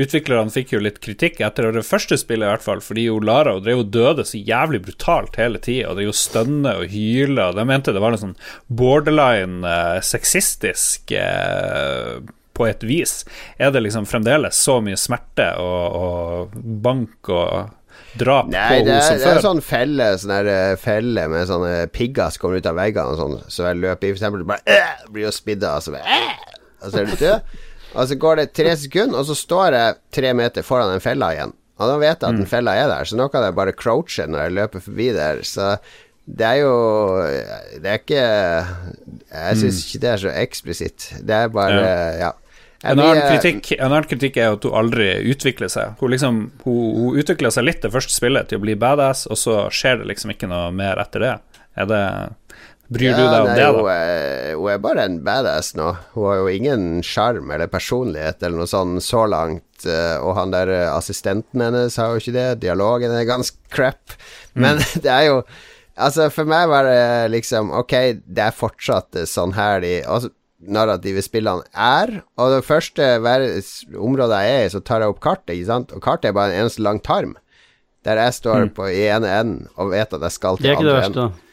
Utviklerne fikk jo litt kritikk etter det første spillet, i hvert fall, fordi jo Lara og drev og døde så jævlig brutalt hele tida, og drev og stønne og hyle, og de mente det var en sånn borderline eh, sexistisk eh, på et vis. Er det liksom fremdeles så mye smerte og, og bank og drap Nei, på henne som før? Nei, det er før? sånn felle Sånn eh, felle med sånne pigger som kommer ut av veggene og sånn, så jeg løper i, for eksempel, bare øh, blir jo spidda, og så bare øh, Og så er du død. Og så går det tre sekunder, og så står jeg tre meter foran den fella igjen. Og da vet jeg at den fella er der, så nå kan jeg bare crouche når jeg løper forbi der. Så Det er jo Det er ikke Jeg syns ikke det er så eksplisitt. Det er bare Ja. En annen, kritikk, en annen kritikk er at hun aldri utvikler seg. Hun, liksom, hun, hun utvikler seg litt det første spillet til å bli badass, og så skjer det liksom ikke noe mer etter det. Er det Bryr ja, du deg om nei, det, da? Hun er, hun er bare en badass nå. Hun har jo ingen sjarm eller personlighet eller noe sånn så langt. eh, Og han der eh, assistenten hennes har jo ikke det. Dialogen er ganske crap. Men (laughs) det er jo Altså, for meg var det liksom Ok, det er fortsatt eh, sånn her de altså, narrative spillene er. Og det første området jeg er i, så tar jeg opp kartet, ikke sant. Og kartet er bare en eneste lang tarm. Der jeg står på i ene enden og vet at jeg skal til andre enden. Det er ikke det verste verste,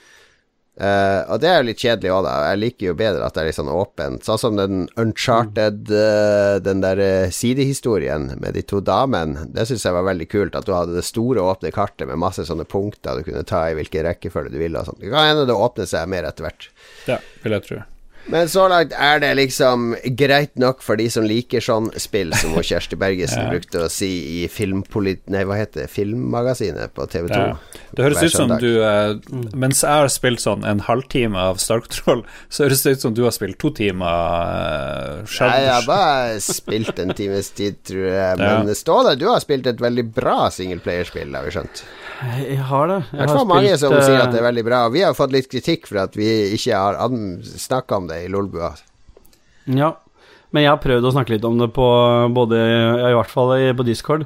Eh, og det er jo litt kjedelig òg, da. Jeg liker jo bedre at det er litt sånn åpent. Sånn som den Uncharted, uh, den der eh, sidehistorien med de to damene. Det syns jeg var veldig kult, at du hadde det store, åpne kartet med masse sånne punkter du kunne ta i hvilken rekkefølge du ville og sånn. Det kan hende det åpner seg mer etter hvert. Ja, vil jeg tro. Men så langt er det liksom greit nok for de som liker sånn spill, som (laughs) Kjersti Bergesen Ja. brukte å si i Filmpolit... Nei, hva heter det? Filmmagasinet på TV2. Ja. Det høres ut som du eh, Mens jeg har spilt sånn en halvtime av Star Control, (laughs) så høres det ut som du har spilt to timer eh, Nei, jeg har bare spilt en times tid, tror jeg. (laughs) Men Ståle, du har spilt et veldig bra singleplayerspill, har vi skjønt. Jeg har det. Jeg, Jeg har fall mange som eh, sier at det er veldig bra. Vi har fått litt kritikk for at vi ikke har snakka om det i Lolbua. Ja, men jeg har prøvd å snakke litt om det på både I hvert fall på Discord.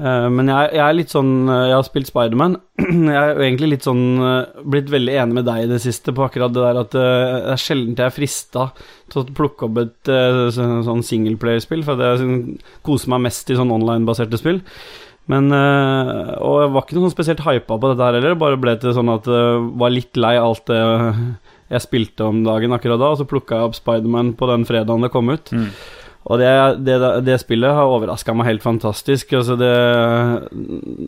Eh, men jeg, jeg er litt sånn eh, Jeg har spilt Spiderman. (clears throat) jeg er egentlig litt sånn eh, blitt veldig enig med deg i det siste på akkurat det der at det er sjelden jeg er frista til å plukke opp et så, sånn singleplayerspill, for jeg sånn, koser meg mest i sånn online-baserte spill. Men Og jeg var ikke noe sånn spesielt hypa på dette her heller. Bare ble til sånn at jeg var litt lei alt det jeg spilte om dagen akkurat da, og så plukka jeg opp Spiderman på den fredagen det kom ut. Mm. Og det, det, det spillet har overraska meg helt fantastisk. Altså det,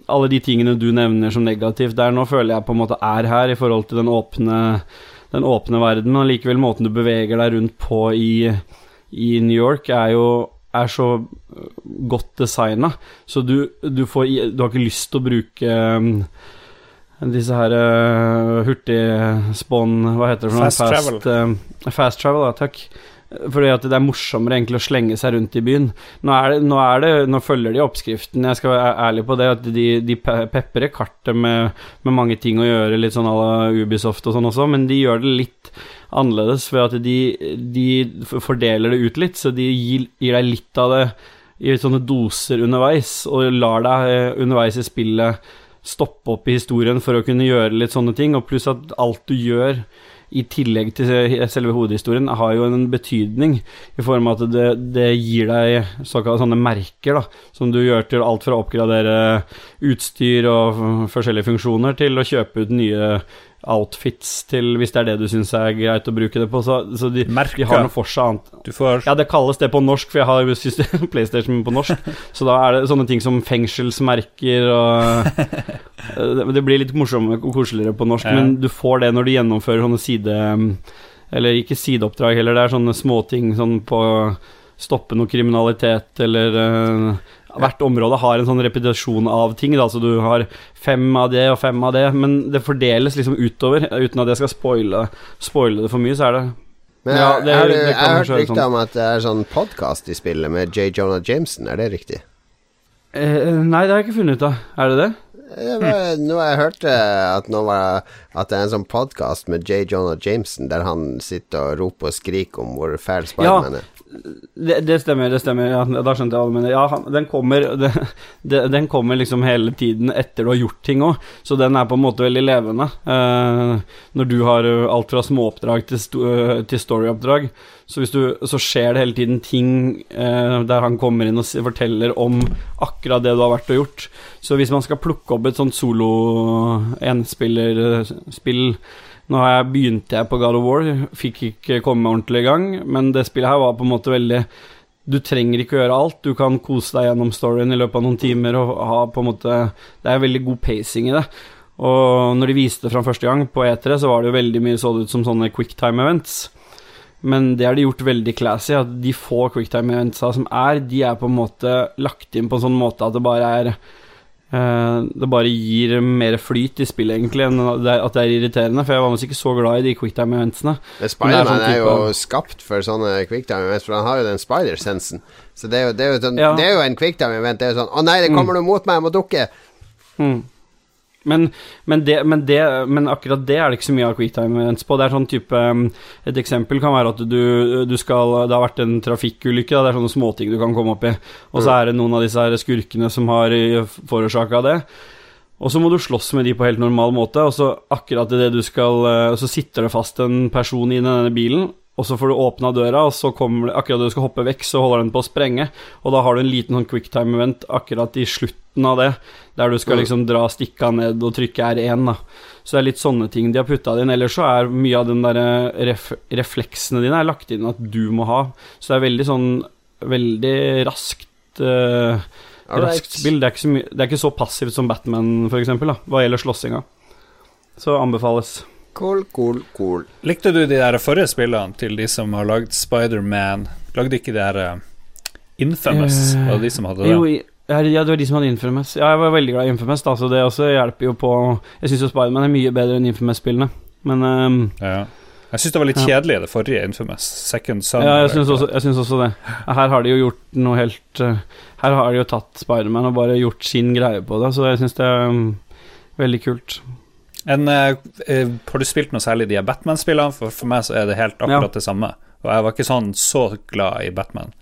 alle de tingene du nevner som negativt der nå, føler jeg på en måte er her i forhold til den åpne, den åpne verden. Men likevel måten du beveger deg rundt på i, i New York, er jo er så godt designa, så du, du får Du har ikke lyst til å bruke disse her uh, hurtigspån Hva heter det for noe? Fast travel. Uh, fast travel, ja, takk. Fordi at det er morsommere egentlig å slenge seg rundt i byen. Nå, er det, nå, er det, nå følger de oppskriften, jeg skal være ærlig på det, at de, de peprer kartet med, med mange ting å gjøre, litt sånn à la Ubisoft og sånn også, men de gjør det litt annerledes ved at de, de fordeler det ut litt, så de gir, gir deg litt av det i sånne doser underveis, og lar deg eh, underveis i spillet stoppe opp i historien for å kunne gjøre litt sånne ting, og pluss at alt du gjør i tillegg til selve hovedhistorien, har jo en betydning i form av at det, det gir deg såkalte sånne merker, da, som du gjør til alt fra å oppgradere utstyr og forskjellige funksjoner, til å kjøpe ut nye outfits til, hvis det er det du syns er greit å bruke det på. Så, så de, de har noe for seg annet. Du får Ja, det kalles det på norsk, for jeg har jo system- (laughs) PlayStation på norsk. (laughs) Så da er det sånne ting som fengselsmerker og Det (laughs) det blir litt morsommere og koseligere på norsk, Ja. men du får det når du gjennomfører sånne side... Eller ikke sideoppdrag heller, det er sånne småting sånn på stoppe noe kriminalitet eller eh, Hvert område har en sånn repetisjon av ting. Da, så du har fem av det og fem av det, men det fordeles liksom utover. Uten at jeg skal spoile, spoile det for mye, så er det Men Ja, det- har det, det jeg har hørt rykter sånn. om at det er sånn podkast i spillet med J. Jonah Jameson, er det riktig? eh, Nei, det har jeg ikke funnet ut av. Er det det? Det var, nå har jeg hørt eh, at, nå var, at det er en sånn podkast med J. Jonah Jameson der han sitter og roper og skriker om hvor fæl Spiderman er. Det, det stemmer, det stemmer. Ja, da skjønte jeg hva du mener. Ja, den kommer (laughs) det, det, Den kommer liksom hele tiden etter du har gjort ting òg, så den er på en måte veldig levende. Eh, når du har eh, alt fra småoppdrag til, sto, eh, til storyoppdrag, så, hvis du, så skjer det hele tiden ting eh, der han kommer inn og forteller om akkurat det du har vært og gjort. Så hvis man skal plukke opp et sånt solo-enspillerspill nå har jeg begynte jeg på God of War, fikk ikke komme ordentlig i gang, men det spillet her var på en måte veldig Du trenger ikke å gjøre alt, du kan kose deg gjennom storyen i løpet av noen timer og ha på en måte Det er veldig god pacing i det. Og når de viste det fram første gang på E3, så var det jo veldig mye så det ut som sånne quicktime events. Men det har de gjort veldig classy. At de få quicktime eventsa som er, de er på en måte lagt inn på en sånn måte at det bare er det bare gir mer flyt i spillet, egentlig, enn at det er, er irriterende. For jeg var ikke så glad i de quicktime-eventsene. Spiderman sånn er, jo skapt for sånne quicktime events, for han har jo den spider-sensen. Så det er jo, det er jo, sånn, Ja. det er jo en quicktime event. Det er jo sånn Å nei, det kommer noe mot meg, jeg må dukke. Mm. Men, men, det, men, det, men akkurat det er det ikke så mye av quicktime events på. Det er sånn type um, Et eksempel kan være at du, du skal Det har vært en trafikkulykke, da. det er sånne småting du kan komme opp i. Og så er det noen av disse her skurkene som har forårsaka det. Og så må du slåss med de på helt normal måte, og så akkurat idet du skal uh, Så sitter det fast en person i denne bilen, og så får du åpna døra, og så kommer det Akkurat du skal hoppe vekk, så holder den på å sprenge, og da har du en liten sånn quicktime-event akkurat i slutten av det, der du skal Mm. liksom dra stikka ned og trykke R1, da. Så det er litt sånne ting de har putta inn. Ellers så er mye av den derre ref refleksene dine er lagt inn at du må ha, så det er veldig sånn Veldig raskt uh, raskt spill. Det er, ikke så det er ikke så passivt som Batman, for eksempel, da, hva gjelder slåssinga. Så anbefales. Cool, cool, cool. Likte du de der forrige spillene til de som har lagd Spider-Man? Lagde ikke de der eh, Infamous? Eh, Var det de som hadde det? Jo, ja, det var de som hadde Infamous. Ja, jeg var veldig glad i Infamous, da, så det også hjelper jo på Jeg syns jo Spiderman er mye bedre enn Infamous-spillene, men um, Ja. Jeg syns det var litt kjedelig, det forrige Infamous. Second Son. Ja, jeg syns også, jeg syns også det. Her har de jo gjort noe helt eh, Her har de jo tatt Spiderman og bare gjort sin greie på det, så jeg syns det er um, veldig kult. En, eh, eh, har du spilt noe særlig de Batman-spillene? For, for meg så er det helt akkurat Ja. det samme. Og jeg var ikke sånn så glad i Batman.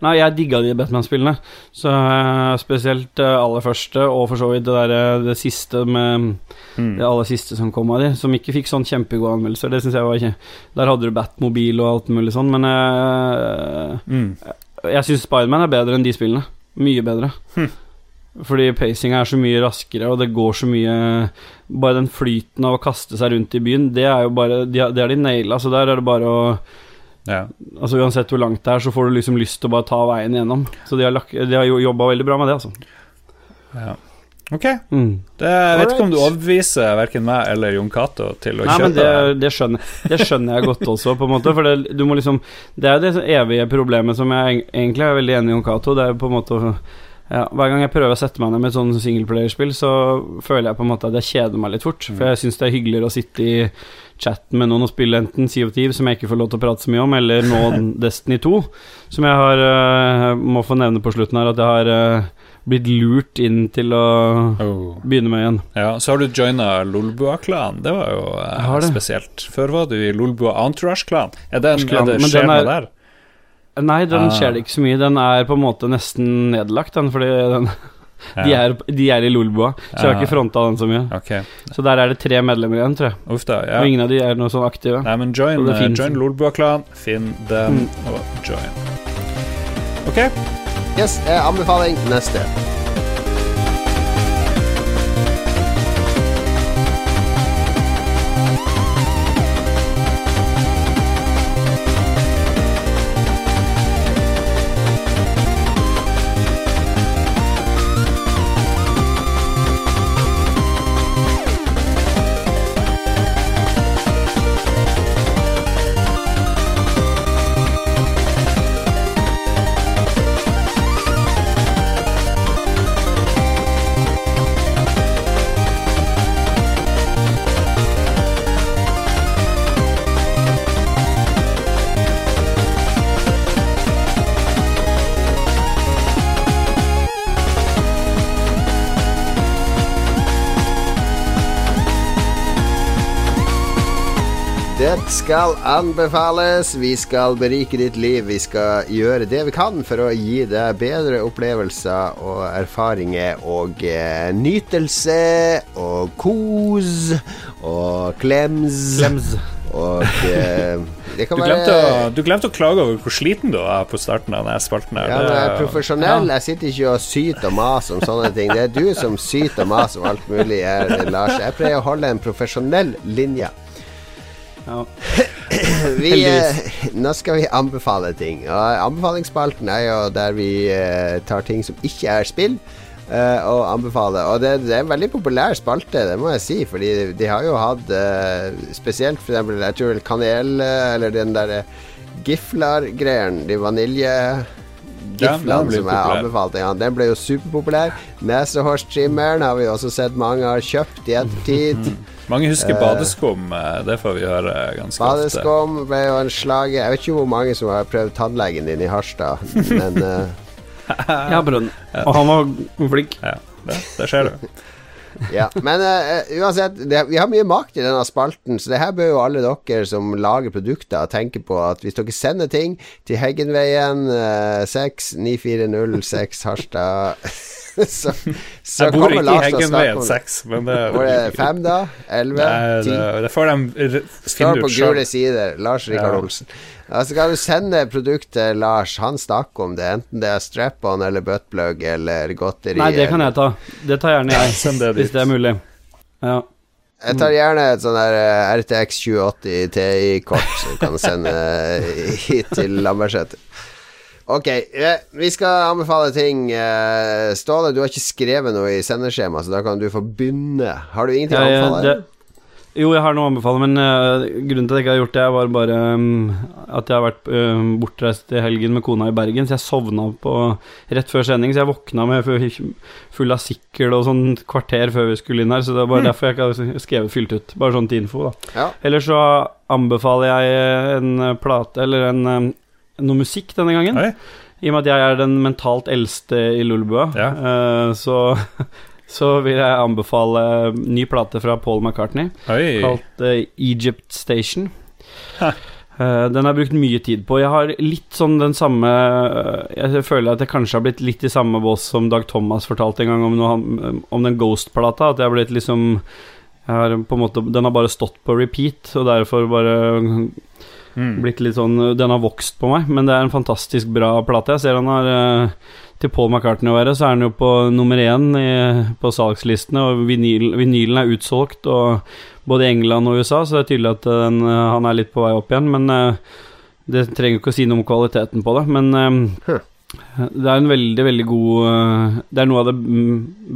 Nei, jeg digga de Batman-spillene. Så eh, spesielt det aller første, og for så vidt det der, det siste med Mm. Det aller siste som kom av de, som ikke fikk sånn kjempegode anmeldelser. Det synes jeg var ikke Der hadde du Batmobil og alt mulig sånn, men eh, Mm. jeg syns Spiderman er bedre enn de spillene. Mye bedre. Hm. Fordi pacinga er så mye raskere, og det går så mye Bare den flyten av å kaste seg rundt i byen, det er jo bare Det har de naila, så der er det bare å Ja. Altså Uansett hvor langt det er, så får du liksom lyst til å bare ta veien gjennom. Så de har, lagt- de har jobba veldig bra med det, altså. ja. Ok. Mm. Det, jeg vet ikke om du overbeviser verken meg eller Jon Cato til å Nei, men det, det, skjønner, det skjønner jeg godt også, på en måte. For det, du må liksom Det er det evige problemet som jeg egentlig er veldig enig i Jon Cato. Det er på en måte å ja, Hver gang jeg prøver å sette meg ned med et sånt singleplayerspill, så føler jeg på en måte at jeg kjeder meg litt fort. For jeg syns det er hyggeligere å sitte i chatten med noen og spille enten Sea of Thieves, som jeg ikke får lov til å prate så mye om, eller nå (laughs) Destiny 2, som jeg har eh, må få nevne på slutten her, at jeg har eh, blitt lurt inn til å Oh. begynne med igjen. Ja, Så har du joina Lolbua-klanen. Det var jo eh, det. spesielt. Før var du i Lolbua Entourage-klan. Er det, en- Klan, er det er- der? Nei, den Ah. skjer det ikke så mye. Den er på en måte nesten nedlagt, den, fordi den, (laughs) de, Ja. er, de er i Lolboa, Så jeg har ikke fronta den så mye. Okay. Så der er det tre medlemmer igjen, tror jeg. Uff da. Ja. Og ingen av de er noe sånn aktive. Nei, men join, finnes- join Lolboa-klan. Finn den Mm. og join. Ok. Yes, eh, anbefaling neste. Skal anbefales. Vi skal berike ditt liv. Vi skal gjøre det vi kan for å gi deg bedre opplevelser og erfaringer og eh, nytelse og kos og klems. klems. Og eh, det Du kan glemte, å, du glemte å klage over hvor sliten du var på starten av denne spalten. her. ja, men jeg er profesjonell. Jeg sitter ikke og syter og maser om sånne ting. Det er du som syter og maser om alt mulig her, Lars. Jeg pleier å holde en profesjonell linje. Ja. (laughs) Vi, eh, nå skal vi anbefale ting. Og Anbefalingsspalten er jo der vi eh, tar ting som ikke er spill, eh, og anbefaler. Og det, det er en veldig populær spalte, det må jeg si, fordi de har jo hatt eh, spesielt for eksempel, jeg tror vel kanel, eh, eller den derre Giflar-greien, de vanilje Giflan, ja, som jeg anbefalte. Ja, den ble jo superpopulær. Nesehårstrimmeren har vi også sett mange har kjøpt i ettertid. (laughs) Mange husker badeskum. eh, Det får vi høre ganske ofte. Badeskum ble jo en slager. Jeg vet ikke hvor mange som har prøvd tannlegen din i Harstad, men eh, (laughs) Ja, brønn. Og han var flink. Ja, det, det ser du. (laughs) Ja, men uh, uansett, det, vi har mye makt i denne spalten, så det her bør jo alle dere som lager produkter, tenke på at hvis dere sender ting til Heggenveien uh, 6 Harstad, (laughs) (laughs) så, så Jeg bor kommer ikke i Heggen ved snakke Heggenveien det. 6, Hvor det det fem, da? Elleve? Ti? det, det får de Står på gule sider. Lars Rikard Ja. Olsen. Altså kan du sende produktet Lars. Han snakker om det, enten det er strap-on eller buttplug eller godteri. Nei, det kan jeg ta. Det tar gjerne jeg, (laughs) Send det hvis det er mulig. Ja. Jeg tar gjerne et sånn der eh, RTX 2080 TI-kort som du kan sende eh, hit til Lambertseter. Ok, eh, vi skal anbefale ting. Eh, Ståle, du har ikke skrevet noe i sendeskjema, så da kan du få begynne. Har du ingenting å anbefale? det, jo, jeg har noe å anbefale, men uh, grunnen til at jeg ikke har gjort det, var bare um, at jeg har vært uh, bortreist i helgen med kona i Bergen, så jeg sovna på rett før sending, så jeg våkna med full av sikkel og sånn kvarter før vi skulle inn her, så det var bare derfor jeg ikke har skrevet fylt ut. Bare sånn til info, da. Ja. Ellers så anbefaler jeg en plate, eller en, um, noe musikk denne gangen. Oi. I og med at jeg er den mentalt eldste i Lulebua, Ja. uh, så, (laughs) så vil jeg anbefale ny plate fra Paul McCartney, Oi. kalt uh, Egypt Station. Ha. Eh, den har jeg brukt mye tid på. Jeg har litt sånn den samme eh, Jeg føler at jeg kanskje har blitt litt i samme bås som Dag Thomas fortalte en gang om, noe, om den Ghost-plata. At jeg har blitt liksom jeg har på en måte, Den har bare stått på repeat, og derfor bare Mm. blitt litt sånn Den har vokst på meg, men det er en fantastisk bra plate. Jeg ser han har eh, Til Paul McCartney å være, så er han jo på nummer én i, på salgslistene, og vinyl, vinylen er utsolgt og både i England og USA, så det er tydelig at eh, den, han er litt på vei opp igjen. Men det trenger ikke å si noe om kvaliteten på det. Men det er en veldig, veldig god eh, Det er noe av det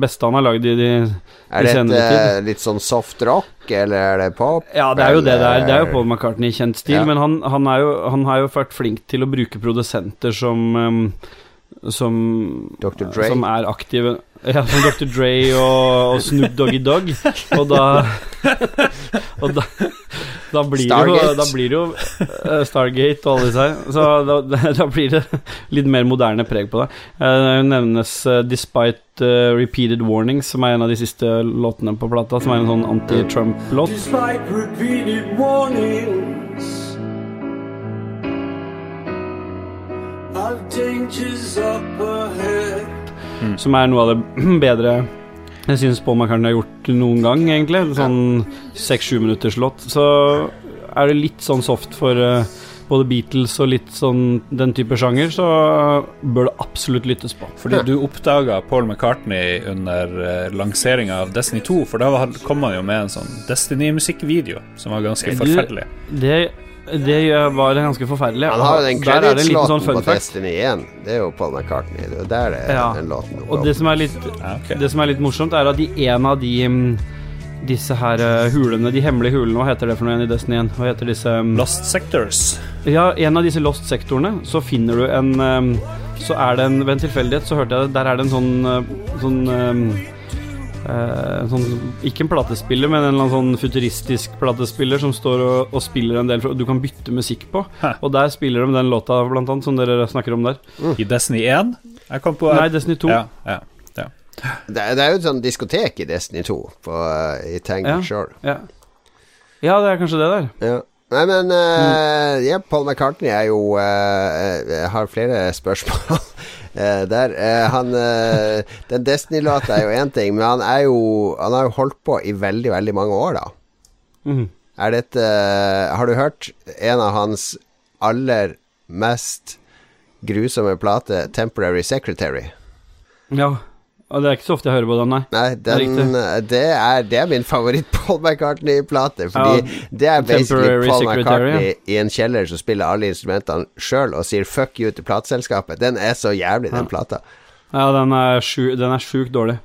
beste han har lagd i de Er det senere tid. litt sånn soft rock, eller er det pop? Ja, det er jo det det der. Det er jo Paul McCartney i kjent stil, Ja. men han, han, er jo, han har jo vært flink til å bruke produsenter som som, som er aktive Ja, som Dr. Dre og, og Snoop Doggy Dogg. Og da Og da, da blir det jo. Da blir det jo eh, Stargate og alle disse her. Så da, da blir det litt mer moderne preg på det. Eh, Det nevnes eh, Despite Repeated Warnings, som er en av de siste låtene på plata, som er en sånn anti-Trump-låt. Despite repeated warnings of dangers up ahead. Som er noe av det (clears throat) bedre jeg syns Paul McCartney har gjort noen gang, egentlig. Sånn seks-sju minutters låt. Så er det litt sånn soft for uh, både Beatles og litt sånn den type sjanger, så bør det absolutt lyttes på. Fordi du oppdaga Paul McCartney under uh, lanseringa av Destiny 2, for da kom han jo med en sånn Destiny-musikkvideo som var ganske forferdelig. Det, det var ganske forferdelig. Han har jo den det credits-låten sånn på. Destiny 1. Det er jo Paul McCartney. Det er der det er Ja. den låten dukker Og det som er litt okay. Det som er litt morsomt, er at i en av de mm, disse her eh, hulene, de hemmelige hulene, hva heter det for noe igjen i Destiny 1? Hva heter disse mm, Lost Sectors. Ja, en av disse Lost-sektorene, så finner du en ehm, Så er det en Ved en tilfeldighet så hørte jeg det, der er det en sånn eh, Sånn eh, sånn, Ikke en platespiller, men en eller annen sånn futuristisk platespiller som står og, og spiller en del, du kan bytte musikk på. Hæ. Og der spiller de den låta, blant annet, som dere snakker om der. I Destiny 1. Jeg kom på Nei, Destiny 2. Ja, ja, ja. Det, er- det er jo et sånt diskotek i Destiny 2 på, uh, i Tangle Ja. Shore. Ja. ja, det er kanskje det der. Ja. Nei, men uh, ja, Paul McCartney er jo uh, Jeg har flere spørsmål uh, der. Uh, han uh, Den Destiny-låta er jo én ting, men han er jo Han har jo holdt på i veldig, veldig mange år, da. Mm. Er dette Har du hørt en av hans aller mest grusomme plate, 'Temporary Secretary'? Ja. Og det er ikke så ofte jeg hører på den, nei. Nei, den, det, er det, er, det er min favoritt-Paul (laughs) McCartney-plate. Fordi Ja, det er basically Paul McCartney i en kjeller som spiller alle instrumentene sjøl og sier 'fuck you' til plateselskapet. Den er så jævlig, den plata. Ja, den er, sju, den er sjukt dårlig.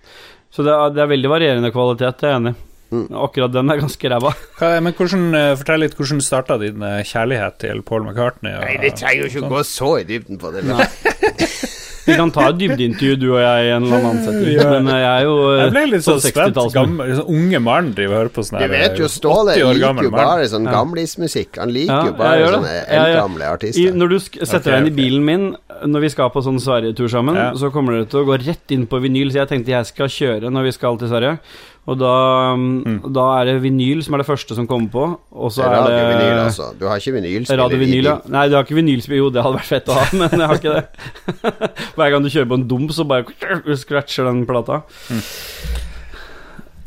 Så det er, det er veldig varierende kvalitet, det er jeg enig i. Mm. Akkurat den er ganske ræva. (laughs) Men hvordan, eh, Fortell litt hvordan starta din eh, kjærlighet til Paul McCartney? Og, Nei, vi trenger jo ikke sånn? gå så i dybden på det. (laughs) Vi kan ta et dybdeintervju, du og jeg, i en eller annen setting. Ja. Men jeg er jo eh, Jeg ble litt sånn spent. 60-tallsmann. Gammel, sånn unge mann driver og hører på sånn Du vet jo, eh, Ståle 80 liker jo bare sånn Ja. gamlismusikk. Han liker Ja, jo bare sånne eldgamle artister. I, når du sk setter deg inn i bilen min når vi skal på sånn Sverige-tur sammen, Ja. så kommer dere til å gå rett inn på vinyl, så jeg tenkte jeg skal kjøre når vi skal til Sverige. Og da, Mm. da er det vinyl som er det første som kommer på, og så er det altså. Du har ikke vinylspiller Radio vinyl, ja. Nei, du har ikke vinylspiller. Jo, det hadde vært fett å ha, men jeg har ikke det. (laughs) Hver gang du kjører på en dump, så bare scratcher den plata.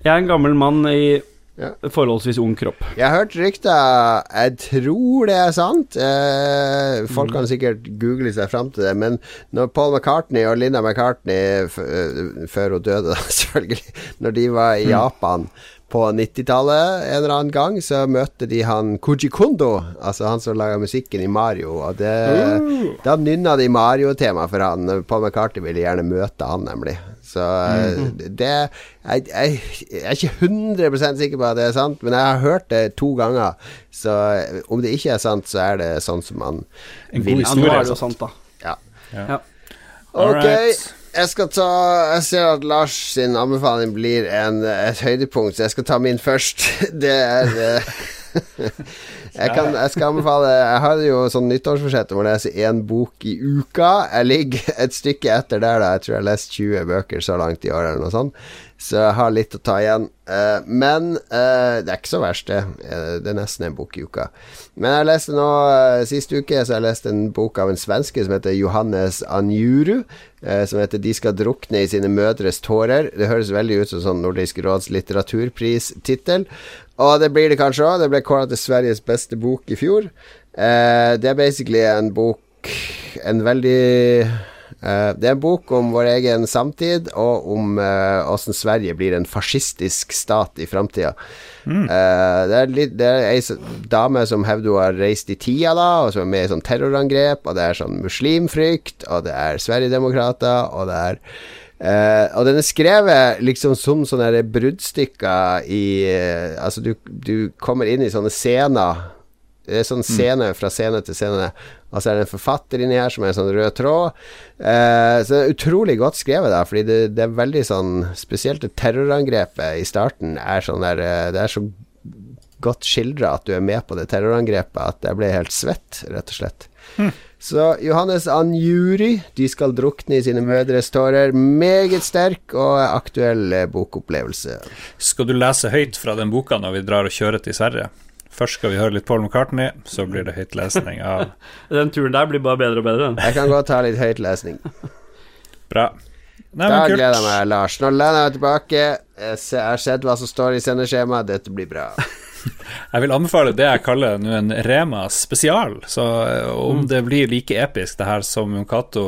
Jeg er en gammel mann i Ja. forholdsvis ung kropp. Jeg har hørt rykter Jeg tror det er sant. Eh, Mm. folk kan sikkert google seg fram til det. Men når Paul McCartney og Linda McCartney, eh, før hun døde, (laughs) selvfølgelig, når de var Mm. i Japan på 90-tallet en eller annen gang, så møtte de han Koji Kondo, altså han som laga musikken i Mario. Og det, Da nynna de Mario-tema for han. Paul McCartney ville gjerne møte han, nemlig. Så mm. det jeg, jeg, jeg er ikke 100 sikker på at det er sant, men jeg har hørt det to ganger. Så eh, om det ikke er sant, så er det sånn som man En god Ja, historie. er jo sant, da. Ja. Ja. Ok, jeg skal ta Jeg ser at Lars sin anbefaling blir en, et høydepunkt, så jeg skal ta min først. (laughs) Det er eh, (laughs) jeg, kan, jeg skal anbefale Jeg har jo sånn nyttårsforsett om å lese én bok i uka. Jeg ligger et stykke etter der, da. Jeg tror jeg har lest 20 bøker så langt i år, eller noe sånt. Så jeg har litt å ta igjen. Eh, men eh, det er ikke så verst, det. Eh, det er nesten en bok i uka. Men jeg leste nå Sist uke så jeg lest en bok av en svenske som heter Johannes Anjuru. som heter 'De skal drukne i sine mødres tårer'. Det høres veldig ut som sånn Nordisk råds litteraturpristittel. Og det blir det kanskje òg. Det ble kåret til Sveriges beste bok i fjor. Eh, det er basically en bok En veldig eh, Det er en bok om vår egen samtid, og om åssen Sverige blir en fascistisk stat i framtida. Eh, det er, litt, det er ei dame som hevder hun har reist i tida, da, og som er med i sånn terrorangrep, og det er sånn muslimfrykt, og det er Sverigedemokrater, og det er Eh, og den er skrevet liksom som sånne bruddstykker i uh, Altså, du, du kommer inn i sånne scener. Det er sånn scene fra scene til scene. Og så er det en forfatter inni her som er en sånn rød tråd. Uh, så det er utrolig godt skrevet, da, fordi det, det er veldig sånn Spesielt det terrorangrepet i starten er sånn der Det er så godt skildra at du er med på det terrorangrepet at jeg ble helt svett, rett og slett. Så Johannes Anjuri, de skal drukne i sine mødres tårer. Meget sterk og aktuell eh, bokopplevelse. Skal du lese høyt fra den boka når vi drar og kjører til Sverige? Først skal vi høre litt Paul McCartney, så blir det høytlesning av (laughs) Den turen der blir bare bedre og bedre. Jeg kan godt ta litt høytlesning. Bra. Nei, Da gleder jeg meg, Lars. Nå lener jeg meg tilbake. Jeg har sett hva som står i sendeskjemaet. Dette blir bra. (laughs) (laughs) Jeg vil anbefale det jeg kaller nå en Rema spesial. Så eh, om det blir like episk det her som Cato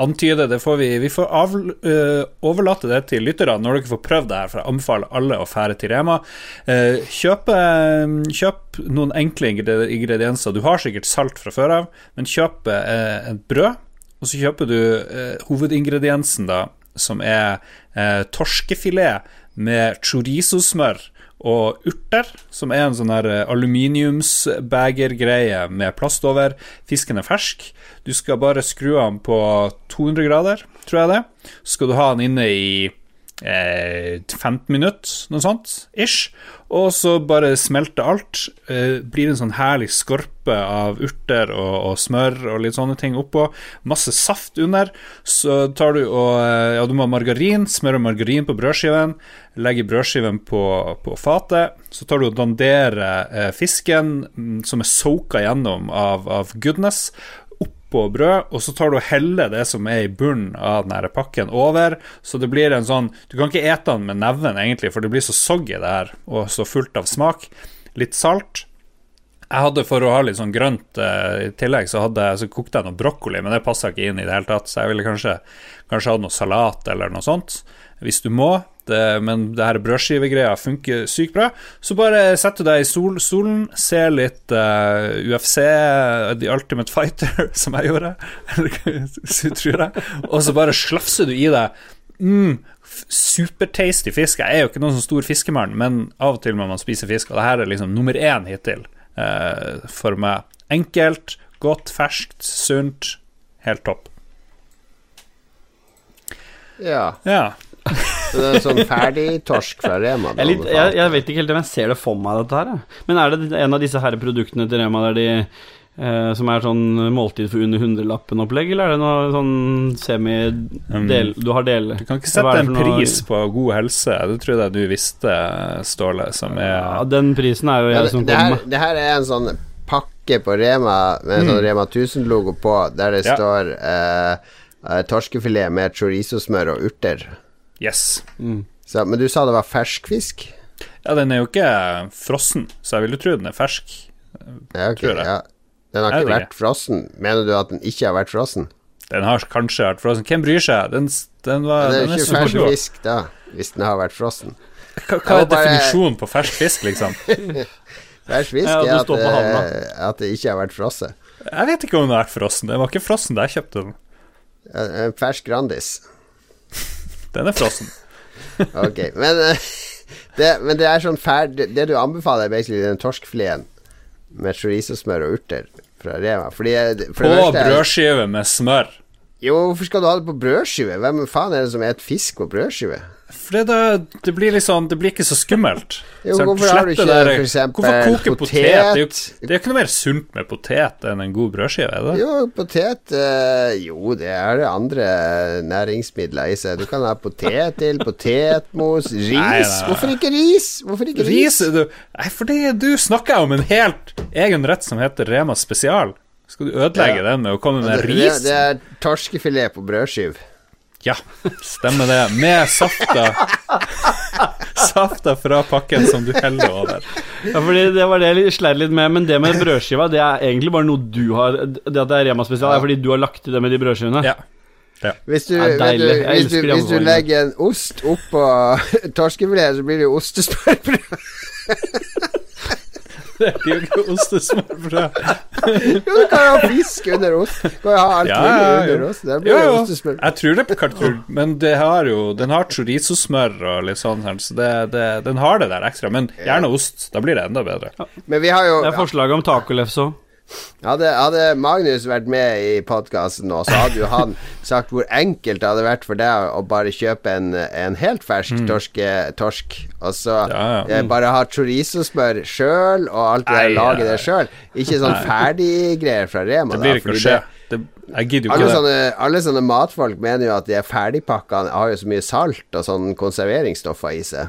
antyder, det får vi Vi får av, uh, overlate det til lytterne når dere får prøvd det her, for jeg anbefaler alle å fære til Rema. Uh, kjøp, eh, kjøp noen enkle ingredienser. Du har sikkert salt fra før av, men kjøp uh, et brød, og så kjøper du eh, hovedingrediensen, da, som er eh, torskefilet med chorizo-smør og urter, som er en sånn eh, aluminiumsbegergreie med plast over. Fisken er fersk. Du skal bare skru den på 200 grader, tror jeg det. Så skal du ha den inne i eh, 15 minutter, noe sånt, ish. Og så bare smelter alt. Eh, blir en sånn herlig skorpe av urter og, og smør og litt sånne ting oppå. Masse saft under. Så tar du og eh, Ja, du må ha margarin. Smør og margarin på brødskiven. Legger brødskiven på, på fatet. Så tar du og danderer eh, fisken, mm, som er soaka gjennom av, av goodness på brød, og så tar du og heller det som er i bunnen av den pakken over, så det blir en sånn Du kan ikke ete den med neven, egentlig, for det blir så soggy, det her, og så fullt av smak. Litt salt. Jeg hadde, for å ha litt sånn grønt eh, i tillegg, så, hadde, så kokte jeg noe brokkoli, men det passa ikke inn i det hele tatt, så jeg ville kanskje, kanskje hatt noe salat eller noe sånt, hvis du må. Det, men det her brødskivegreia funker sykt bra. Så bare sett du deg i sol, solen, se litt uh, UFC, The Ultimate Fighter, (laughs) som jeg gjorde, tror jeg, og så bare slafser du i deg mm, supertasty fisk. Jeg er jo ikke noen sånn stor fiskemann, men av og til må man spise fisk, og det her er liksom nummer én hittil uh, for meg. Enkelt, godt, ferskt, sunt. Helt topp. Ja. Ja. (laughs) Så det er en sånn ferdigtorsk fra Rema. Jeg, litt, jeg, jeg vet ikke helt om jeg ser det for meg, dette her. Men er det en av disse her produktene til Rema der de eh, som er sånn måltid for under hundrelappen-opplegg, eller er det noe sånn semi del, Du har del... Du kan ikke sette en pris på god helse. Det tror jeg du visste, Ståle, som er Ja, den prisen er jo Ja, det, som kommer med. det her er en sånn pakke på Rema med en sånn Rema 1000-logo på, der det Ja. står eh, eh, torskefilet med chorizo-smør og urter. Yes. Mm. Så, men du sa det var fersk fisk? Ja, den er jo ikke frossen, så jeg vil jo tro den er fersk. Ja, okay, Tror jeg. ja. Den har Jeg ikke vært frossen. Mener du at den ikke har vært frossen? Den har kanskje vært frossen. Hvem bryr seg? Den, den, var, det er jo ikke fersk fisk da, hvis den har vært frossen. Hva, hva er bare- definisjonen på fersk fisk, liksom? (laughs) Fersk fisk er at, eh, at det ikke har vært frosset. Jeg vet ikke om den har vært frossen. Den var ikke frossen da jeg kjøpte den. En en fersk Grandis. Den er frossen. (laughs) Ok, men, eh, (laughs) det, men det er sånn ferd, Det du anbefaler, er basically den torskfileten med chorizo-smør og urter fra Rema. Fordi, eh, for På brødskive med smør. Jo, hvorfor skal du ha det på brødskive? Hvem faen er det som spiser fisk på brødskive? For det, det blir liksom Det blir ikke så skummelt. Jo, Så hvorfor har du ikke der- for eksempel Hvorfor koke potet? potet? Det er jo det er ikke noe mer sunt med potet enn en god brødskive, er det? Jo, potet eh, Jo, det er det andre næringsmidler i seg. Du kan ha potet til, potetmos, (laughs) ris. Nei, nei, nei. Hvorfor ikke ris? Hvorfor ikke ris? Ris du, Nei, fordi du snakker om en helt egen rett som heter Rema spesial. Skal du ødelegge Ja. den med å komme med Det, det, ris? det er torskefilet på brødskive. Ja, stemmer det. Med safta Safta fra pakken som du heller over. Ja, fordi Det var det jeg sleit litt med, men det med brødskiva Det er egentlig bare noe du har Det at det er Rema spesial, er fordi du har lagt til det med de brødskivene. Ja. Hvis du, Ja, vet du, hvis, du, hvis du legger en ost oppå (laughs) torskefilet, så blir det jo ostesmørbrød. (laughs) Det er jo ikke ostesmørbrød. Jo, du kan jo ha fisk under ost. Du kan ha alt Ja, mulig under ost. Det blir Jo, jo. ostesmør. Jeg tror det på tro, men det har jo Den har chorizo-smør og litt sånn, her, så det, det, den har det der ekstra. Men gjerne ost. Da blir det enda bedre. Men vi har jo Det er forslaget om tacolefse òg. Hadde, hadde Magnus vært med i podkasten nå, så hadde jo han (laughs) sagt hvor enkelt det hadde vært for deg å bare kjøpe en, en helt fersk torske, torsk, og så Mm. Ja, ja. Mm. bare ha chorizo-smør sjøl, og alt det der, lage det sjøl. Ikke sånn ferdiggreier fra Rema. Det blir ikke å skje. det- Alle sånne, alle sånne matfolk mener jo at de er ferdigpakka har jo så mye salt og sånn konserveringsstoffer i seg.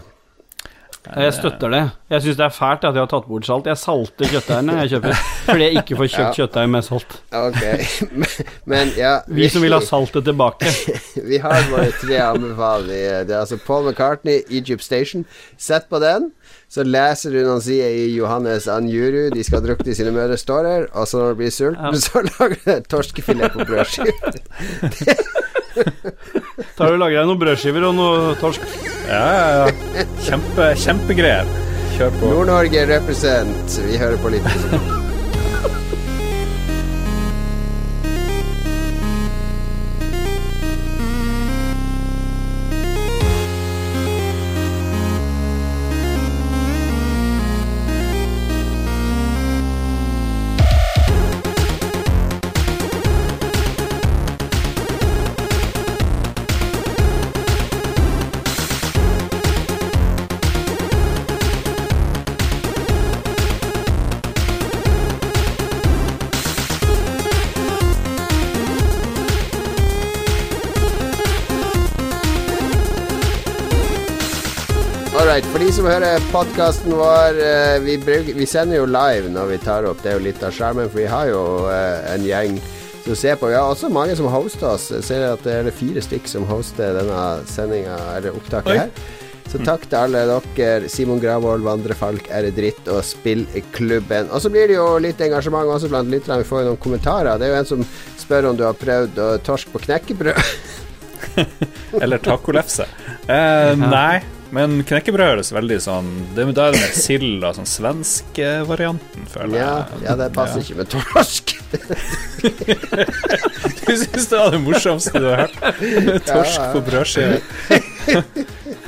Jeg støtter det. Jeg syns det er fælt at jeg har tatt bort salt. Jeg salter kjøttdeigene jeg kjøper, fordi jeg ikke får kjøpt (laughs) kjøttdeig med salt. Ok, (laughs) men, ja Vi som vil ha saltet tilbake. (laughs) Vi har våre tre anbefalinger. Det er altså Paul McCartney, Egypt Station. Sett på den. Så leser du noen sider i Johannes Anjuru. De skal drukne i sine mødres tårer. Og så når du blir sulten, Ja. så lager du torskefilet på brødskive. Tar du og lager deg noen brødskiver og noe torsk. Ja, ja, ja. Kjempe, kjempegreier. Kjør på. Nord-Norge represent. Vi hører på litt. De som hører podkasten vår eh, vi, bruker, vi sender jo live når vi tar opp. Det er jo litt av skjermen, for vi har jo eh, en gjeng som ser på. Vi har også mange som hoster oss. Jeg ser at det er fire stykk som hoster denne sendinga, eller opptaket Oi. her. Så takk til alle dere. Simon Gravold, Vandrefalk, det dritt og Spillklubben. Og så blir det jo litt engasjement også blant lytterne. Vi får jo noen kommentarer. Det er jo en som spør om du har prøvd å torsk på knekkebrød. (laughs) Eller tacolefse. Eh, nei, men knekkebrød høres veldig sånn det, er det mer sild og sånn svenske varianten, føler jeg. ja, det passer ikke med torsk. (laughs) Du syns det var det morsomste du har hørt? Torsk Ja, ja. på brødskive. (laughs)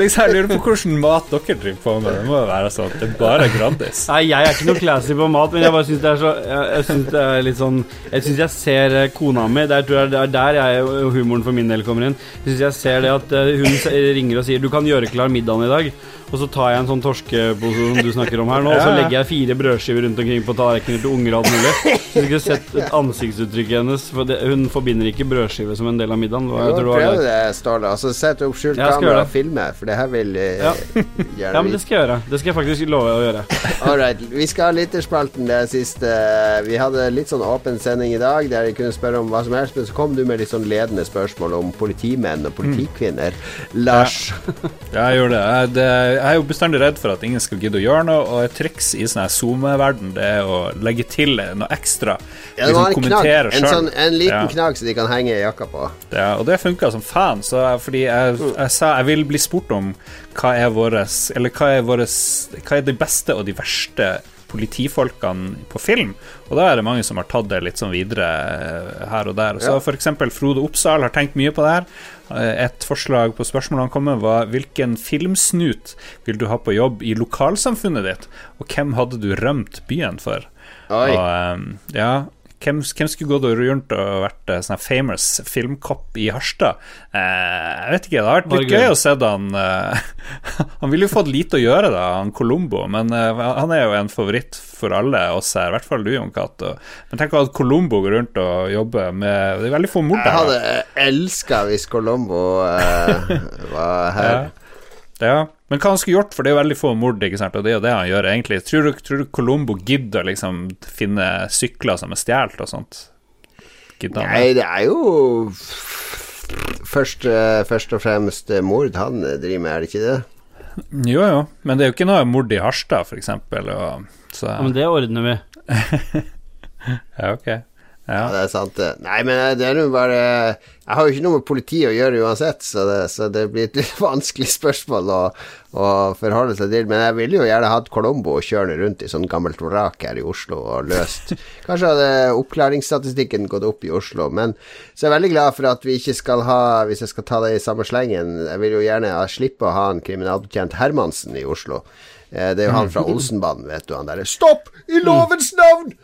liksom, jeg lurer på hvordan mat dere driver på med. Det må jo være sånn det er bare Grandis. Nei, jeg er ikke noe classy på mat, men jeg bare syns det er så Jeg, jeg synes det er litt sånn Jeg syns jeg ser eh, kona mi det er der jeg humoren for min del kommer inn. Jeg synes jeg ser det at eh, hun ringer og sier 'Du kan gjøre klar middagen i dag'. Og så tar jeg en sånn torskepose som du snakker om her nå, og så legger jeg fire brødskiver rundt omkring på tallerkener til unger og alt mulig. Du skulle sett et ansiktsuttrykket hennes, for det, hun forbinder ikke brødskive som en del av middagen. Var- Jeg tror det var Prøv det. det, Ståle. Altså, Sett opp skjult jeg kamera og filme, for det her vil eh, Ja. gjøre Ja, men det skal jeg gjøre. Det skal jeg faktisk love å gjøre. (laughs) Alright. Vi skal ha lytterspalten det siste. Vi hadde litt sånn åpen sending i dag der de kunne spørre om hva som helst, men så kom du med litt sånn ledende spørsmål om politimenn og politikvinner. Lars. Ja, jeg gjør det. Jeg, det. jeg er jo bestandig redd for at ingen skal gidde å gjøre noe, og et triks i sånn her SoMe-verden, det er å legge til noe ekstra. Ja, det var en knagg. En, sånn, en liten Ja. knagg så de kan henge i jakka på. Ja, og det funka som faen, så fordi jeg, jeg sa jeg vil bli spurt om hva er våres Eller hva er våres Hva er de beste og de verste politifolkene på film? Og da er det mange som har tatt det litt sånn videre eh, her og der. Så Ja. eksempel Frode Oppsal har tenkt mye på det her. Eh, Et forslag på spørsmålet han kom med, var hvilken filmsnut vil du ha på jobb i lokalsamfunnet ditt, og hvem hadde du rømt byen for? Oi. Og ehm, ja hvem, hvem skulle gått rundt og vært eh, sånn famous filmkopp i Harstad? Eh, jeg vet ikke, det har vært litt gøy å se han eh, (laughs) Han ville jo fått lite å gjøre, da, han Colombo, men eh, han er jo en favoritt for alle oss her, i hvert fall du, Jon Cato. Men tenk at Colombo går rundt og jobber med Det er veldig få mord der. Jeg hadde elska hvis Colombo eh, var her. Ja. Ja, men hva han skulle gjort, for det er jo veldig få mord, ikke sant, og det er jo det han gjør egentlig. Tror du, tror du Colombo gidder liksom finne sykler som er stjålet og sånt? Gidder han? Nei, det er jo først, eh, først og fremst eh, mord han driver med, er det ikke det? Jo, jo, men det er jo ikke noe mord i Harstad, for eksempel, så Ja, men det ordner vi. (laughs) Ja, ok. Ja, det er sant, det. Nei, men eh, det er jo bare Jeg har jo ikke noe med politi å gjøre uansett, så det, så det blir et (laughs) litt vanskelig spørsmål å, å forholde seg til. Men jeg ville jo gjerne hatt Colombo kjørende rundt i sånn gammelt vrak her i Oslo og løst (laughs) Kanskje hadde oppklaringsstatistikken gått opp i Oslo, men så er jeg veldig glad for at vi ikke skal ha Hvis jeg skal ta det i samme slengen Jeg vil jo gjerne slippe å ha en kriminalbetjent Hermansen i Oslo. Eh, Det er jo han fra (laughs) Olsenbanen, vet du. Han derre 'Stopp! I lovens navn!'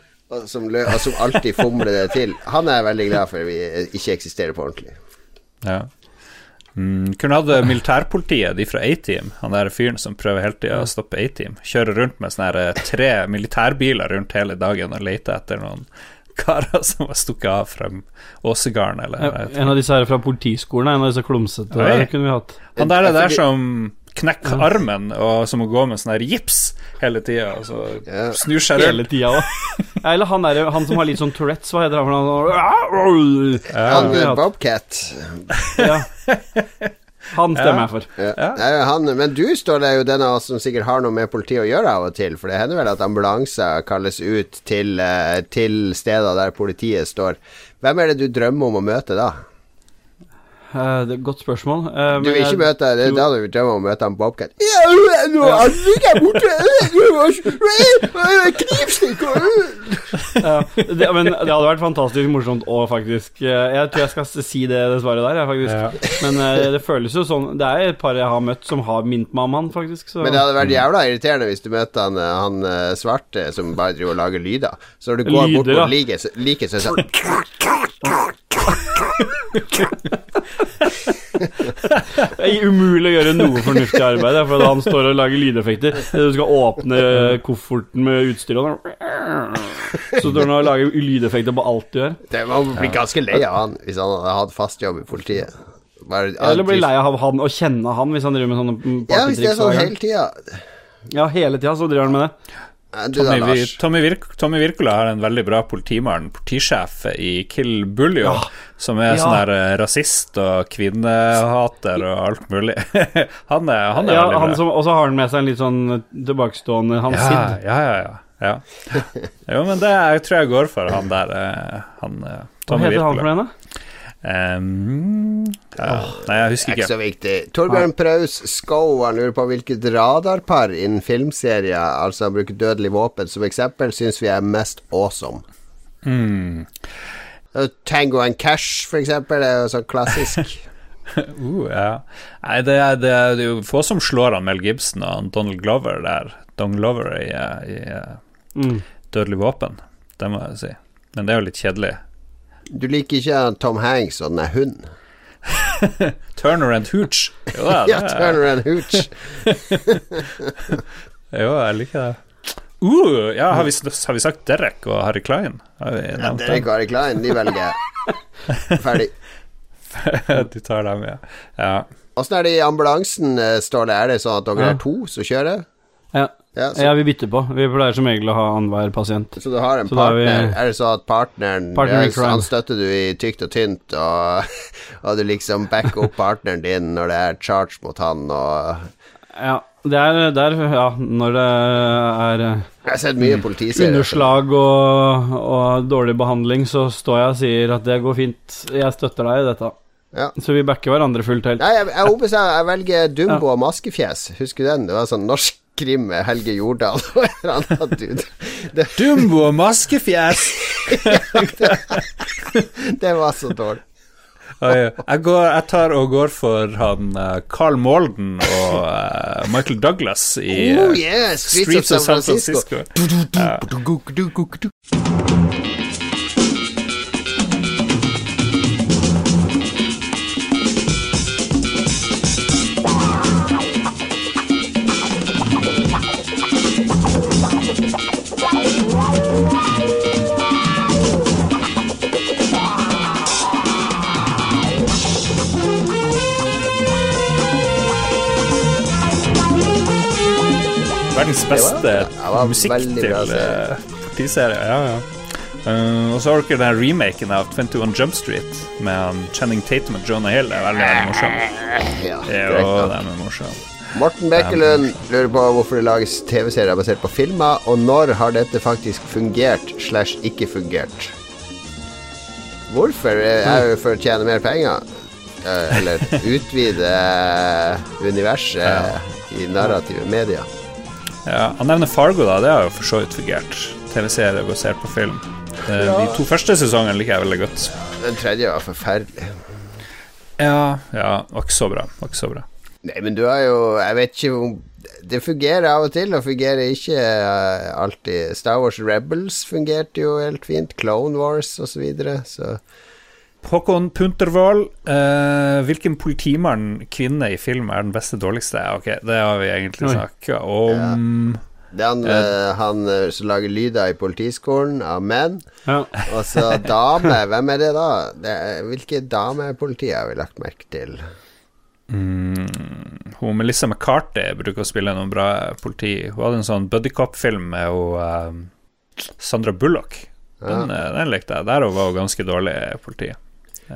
Som, lø og som alltid fomler det til. Han er jeg veldig glad for vi eh, ikke eksisterer på ordentlig. ja. Mm, kunne hatt militærpolitiet, de fra A-Team, han der fyren som prøver hele tida å stoppe A-Team. Kjører rundt med sånne eh, tre militærbiler rundt hele dagen og leter etter noen karer som har stukket av fra Åsegarden, eller. En av disse her fra politiskolen, en av disse klumsete der kunne vi hatt. Han der er der som knekker armen, og som må gå med sånn her gips hele tida, og så snur seg Hele rundt. tida da. Eller han, der, han som har litt sånn Tourettes, hva heter han? for noe? Han eh, har. Bobcat. Ja. Han stemmer jeg for. Ja. Ja. Han, men du, står der jo den av oss som sikkert har noe med politiet å gjøre av og til. For det hender vel at ambulanser kalles ut til, eh, til steder der politiet står. Hvem er det du drømmer om å møte da? Eh, det er et godt spørsmål. Uh, Du vil ikke jeg- møte Det er da du drømmer om å møte han Bobcat. Ja, nå (laughs) er her borte! Knivstikk! ja, det, men det hadde vært fantastisk morsomt og faktisk eh, Jeg tror jeg skal si det, det svaret der, jeg, faktisk. Ja. Men uh, det føles jo sånn Det er et par jeg har møtt som har mint meg om han, faktisk. Så. Men det hadde vært jævla irriterende hvis du møtte han, han svarte som bare driver og lager lyder. Så når du går bort Lyder, og ja. liker, så- liker så sånn Det er umulig å gjøre noe fornuftig arbeid for at han står og lager lydeffekter. Du skal åpne kofferten med utstyr og sånn. Så står han og lager lydeffekter på alt du gjør. Det Man blir ganske lei av han hvis han hadde hatt fast jobb i politiet. Bare, Eller blir lei av han og kjenne han hvis han driver med sånne Ja, hvis det er sånn hele tida. Ja, hele tida så driver han med det. Du da, Tommy, Vi- Tommy, Virk, Tommy Virkola har en veldig bra politimann, politisjef i Kill Buljo, som er Ja. sånn her eh, rasist og kvinnehater og alt mulig. (laughs) han er, han er Ja, veldig han bra. og så har han med seg en litt sånn tilbakestående Hans ja, Sid. ja, ja, ja, ja. (laughs) Jo, men det jeg tror jeg går for han der. eh, Han, eh, Hva heter heter han for det noe? da? Um, ja, nei, jeg husker Ikke ikke. så viktig. Torbjørn Praus han lurer på hvilket radarpar innen filmserier, altså bruker dødelig våpen som eksempel, syns vi er mest awesome. Mm. Tango and Cash, for eksempel, er jo sånn klassisk. (laughs) Uh, ja. Nei, det er, det er jo få som slår han Mel Gibson og Donald Glover der. Don Glover i, i Mm. Dødelig våpen, det må jeg si. Men det er jo litt kjedelig. Du liker ikke Tom Hanks og den er hund? (laughs) Turner and Hooch. Jo, (laughs) ja, Ja, Turner and Hooch. (laughs) jo, jeg liker det. Uh, ja, har vi, har vi sagt Derek og Harry Klein? Har vi Ja, Derek og Harry Klein, de velger jeg. Ferdig. du tar dem, ja. ja. Åssen er det i ambulansen, eh, Ståle? Er det sånn at dere Ja. er to som kjører? Ja. Ja, så, ja, vi bytter på. Vi pleier som regel å ha annenhver pasient. så du har en Så da er vi- partner? Er det så at partneren Partner er. Han støtter du i tykt og tynt, og, og du liksom backer opp partneren din når det er charge mot han, og Ja, det er der, ja, når det er eh, Jeg har sett mye politiserier. underslag og, og dårlig behandling, så står jeg og sier at det går fint. Jeg støtter deg i dette. Ja. Så vi backer hverandre fullt helt. Nei, jeg, jeg, jeg, jeg velger Dumbo og Maskefjes. Husker du den? Det var sånn norsk krim med Helge Jordal (laughs) og en annen dude. Det, Dumbo og maskefjes! (laughs) det var så dårlig. Jeg, går, jeg tar og går for han eh, Carl Molden og eh, Michael Douglas i Oh yeah. Streets, Streets of San Francisco. Verdens beste musikk til bra eh, politiserie. Ja, ja. Uh, og så har dere den remaken av 21 Jump Street med Channing Tatum og Jonah Hill. Det er veldig, veldig morsom. Ja, Jo, morsom. Morten Bekkelund lurer på hvorfor det lages TV-serier basert på filmer, og når har dette faktisk fungert slash ikke fungert? Hvorfor? Er det for å tjene mer penger? Eh, Eller (laughs) utvide universet i narrative medier? Ja, han nevner Fargo, da. Det har jo for så vidt fungert. TV-serie basert på film. Eh, De to første sesongene liker jeg veldig godt. Den tredje var forferdelig. Ja, ja, var ikke så bra. Var ikke så bra. Nei, men du har jo Jeg vet ikke om Det fungerer av og til, og fungerer ikke eh, alltid. Star Wars Rebels fungerte jo helt fint. Clone Wars osv. Så, videre, så Håkon Puntervold, eh, hvilken politimann, kvinne i film er den beste dårligste? Ok, det har vi egentlig snakka om. Det er han, eh, han eh, som lager lyder i politiskolen av menn. Ja. Og så dame. Hvem er det da? Det er, hvilke damepoliti har vi lagt merke til? Mm, hun Melissa McCarthy bruker å spille noen bra politi. Hun hadde en sånn buddycop-film med hun, eh, Sandra Bullock. Den, ja. den likte jeg. Der hun var hun ganske dårlig politi.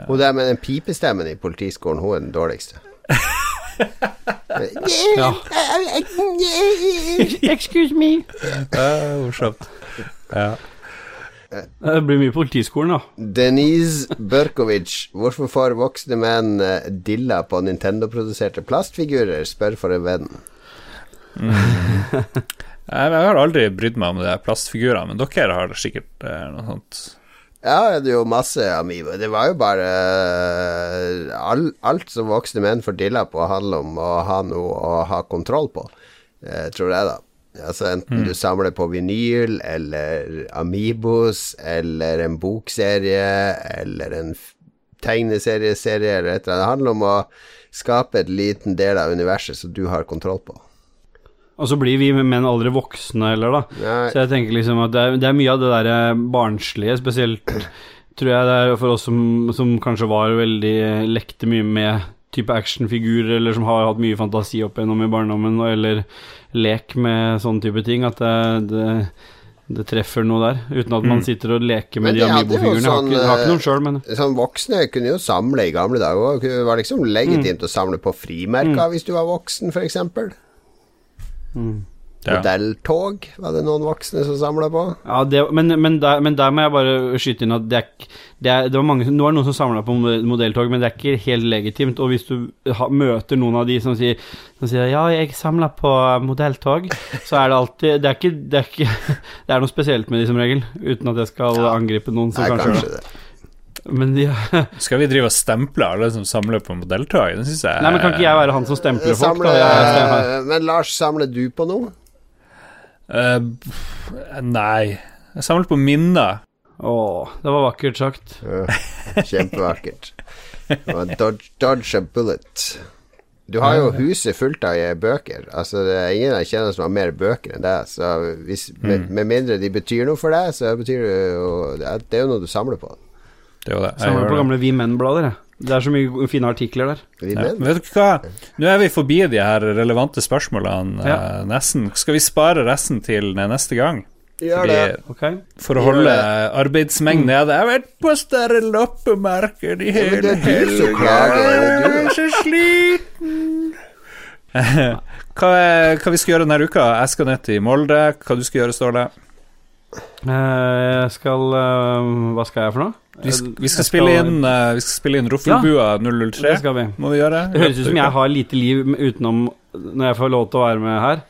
Hun der med den pipestemmen i politiskolen, hun er den dårligste. (laughs) Ja. Excuse me. Morsomt. Ja. Det blir mye politiskolen, da. Denise Berkovic, hvorfor får voksne menn eh, dilla på Nintendo-produserte plastfigurer? Spør for en venn. (laughs) Jeg, jeg har aldri brydd meg om det er plastfigurer men dere har sikkert eh, noe sånt. Ja, det er jo masse Amiibo. Det var jo bare eh, all, Alt som voksne menn får dilla på, handler om å ha noe å ha kontroll på, eh, tror jeg, da. Altså Enten du samler på vinyl, eller Amiibos, eller en bokserie, eller en tegneserieserie, eller et eller annet. Det handler om å skape et liten del av universet som du har kontroll på. Og så blir vi menn aldri voksne heller, da. Nei, Så jeg tenker liksom at det er, det er mye av det der eh, barnslige, spesielt tror jeg det er for oss som, som kanskje var veldig eh, lekte mye med type actionfigurer, eller som har hatt mye fantasi opp gjennom i barndommen, eller lek med sånne type ting, at det, det, det treffer noe der, uten at man sitter og leker med de har sånn, jeg har ikke eh, noen sjøl, men Sånn voksne kunne jo samle i gamle dager. òg. Det var liksom legitimt å samle på frimerker hvis du var voksen, f.eks. Ja. Modelltog var det noen voksne som samla på. Ja, det, men, men, der, men der må jeg bare skyte inn at det er, det er, det var mange, Nå er det noen som samla på modelltog, men det er ikke helt legitimt. Og hvis du ha, møter noen av de som sier, som sier 'ja, jeg samla på modelltog', så er det alltid Det er ikke Det er, ikke, (laughs) det er noe spesielt med de som regel, uten at jeg skal angripe noen som Nei, kanskje, kanskje det. Men de (laughs) Skal vi drive og stemple alle som samler på modelltog? Det syns jeg Nei, men kan ikke jeg være han som stempler folk? Samle, Da? Jeg, jeg, men Lars, samler du på noe? Uh, Nei. Jeg samler på minner. Å, det var vakkert sagt. Ja, Kjempevakkert. Dodge, dodge a bullet. Du har jo huset fullt av bøker. Altså Det er ingen jeg kjenner som har mer bøker enn deg. Så hvis, med, med mindre de betyr noe for deg, så betyr det jo det er jo noe du samler på. Det var det. Jeg Samler på gamle Vi Menn-blader, jeg. Det er så mye fine artikler der. Ja. vet du hva? Nå er vi forbi de her relevante spørsmålene Ja. eh, nesten. Skal vi spare resten til neste gang? Gjør det. Okay. For å Gjør holde det. arbeidsmengden nede. Jeg har vært på større loppemarked i hele det du helga. er. Jeg er så sliten. (laughs) hva, er, hva vi skal gjøre denne uka? Jeg skal ned til Molde. Hva du skal gjøre, Ståle? Eh, Jeg skal eh, Hva skal jeg for noe? Vi, sk- vi, Jeg skal spille inn, uh, vi skal inn Roffelbua 003. Det skal vi. Må vi gjøre? Det høres ut som jeg har lite liv utenom når jeg får lov til å være med her.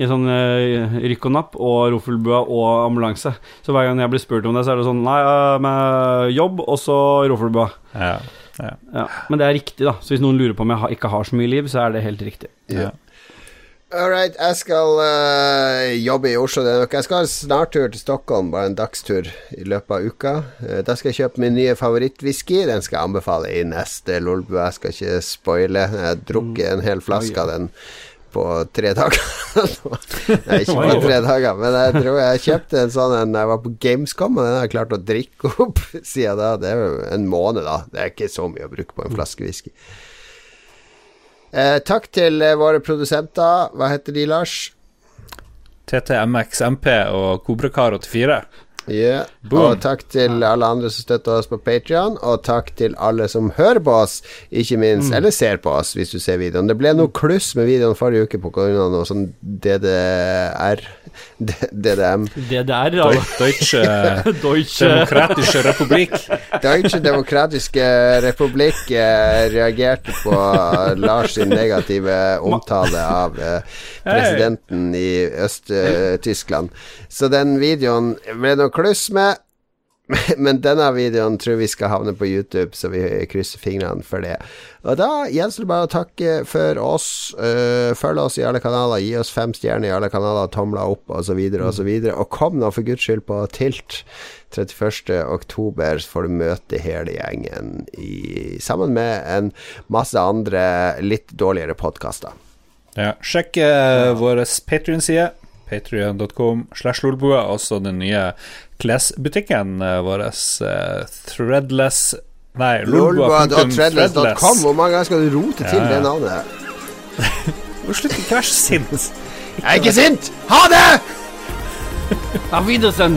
I sånn uh, rykk og napp og roffelbua og ambulanse. Så hver gang jeg blir spurt om det, så er det sånn Nei, eh, med jobb og så roffelbua. Ja. Ja. Men det er riktig, da. Så hvis noen lurer på om jeg ikke har så mye liv, så er det helt riktig. ja. All right, jeg skal uh, jobbe i Oslo. Jeg skal ha en snartur til Stockholm, bare en dagstur i løpet av uka. Uh, da skal jeg kjøpe min nye favorittwhisky. Den skal jeg anbefale i neste Lolbu. Jeg skal ikke spoile. Jeg har drukket en hel flaske av den på tre dager. (laughs) Nei, ikke på tre dager, men jeg tror jeg kjøpte en sånn en da jeg var på Gamescom, og den har jeg klart å drikke opp (laughs) siden da. Det er en måned, da. Det er ikke så mye å bruke på en flaske whisky. Eh, takk til eh, våre produsenter. Hva heter de, Lars? TTMXMP og Kobrakar84. Yeah. Og takk til alle andre som støtter oss på Patrion, og takk til alle som hører på oss, ikke minst, eller ser på oss, hvis du ser videoen. Det ble noe kluss med videoen forrige uke pga. noe sånn DDR DDM. DDR, ja. Deutsche (laughs) Deutsche Demokratische Republikk. Deutsche Demokratiske Republikk eh, reagerte på Lars sin negative omtale av eh, presidenten i Øst-Tyskland. Så den videoen ble noe kluss med. (laughs) Men denne videoen tror vi skal havne på YouTube, så vi krysser fingrene for det. Og da gjenstår det bare å takke for oss. Uh, følg oss i alle kanaler, gi oss fem stjerner i alle kanaler, tomler opp osv. osv. Og, og kom nå for guds skyld på Tilt 31. oktober, så får du møte hele gjengen i, sammen med en masse andre litt dårligere podkaster. Ja. Sjekk uh, vår Patrion-side. Patrion.com slash lolbua. Også den nye klesbutikken uh, vår. Uh, threadless Nei, Lolbua.threadless.com. lolbua.threadless. Hvor mange ganger skal du rote til Ja, ja. det navnet? (laughs) Slutt ikke å være så sint. Jeg er ikke sint! Ha det! Auf Wiedersehen!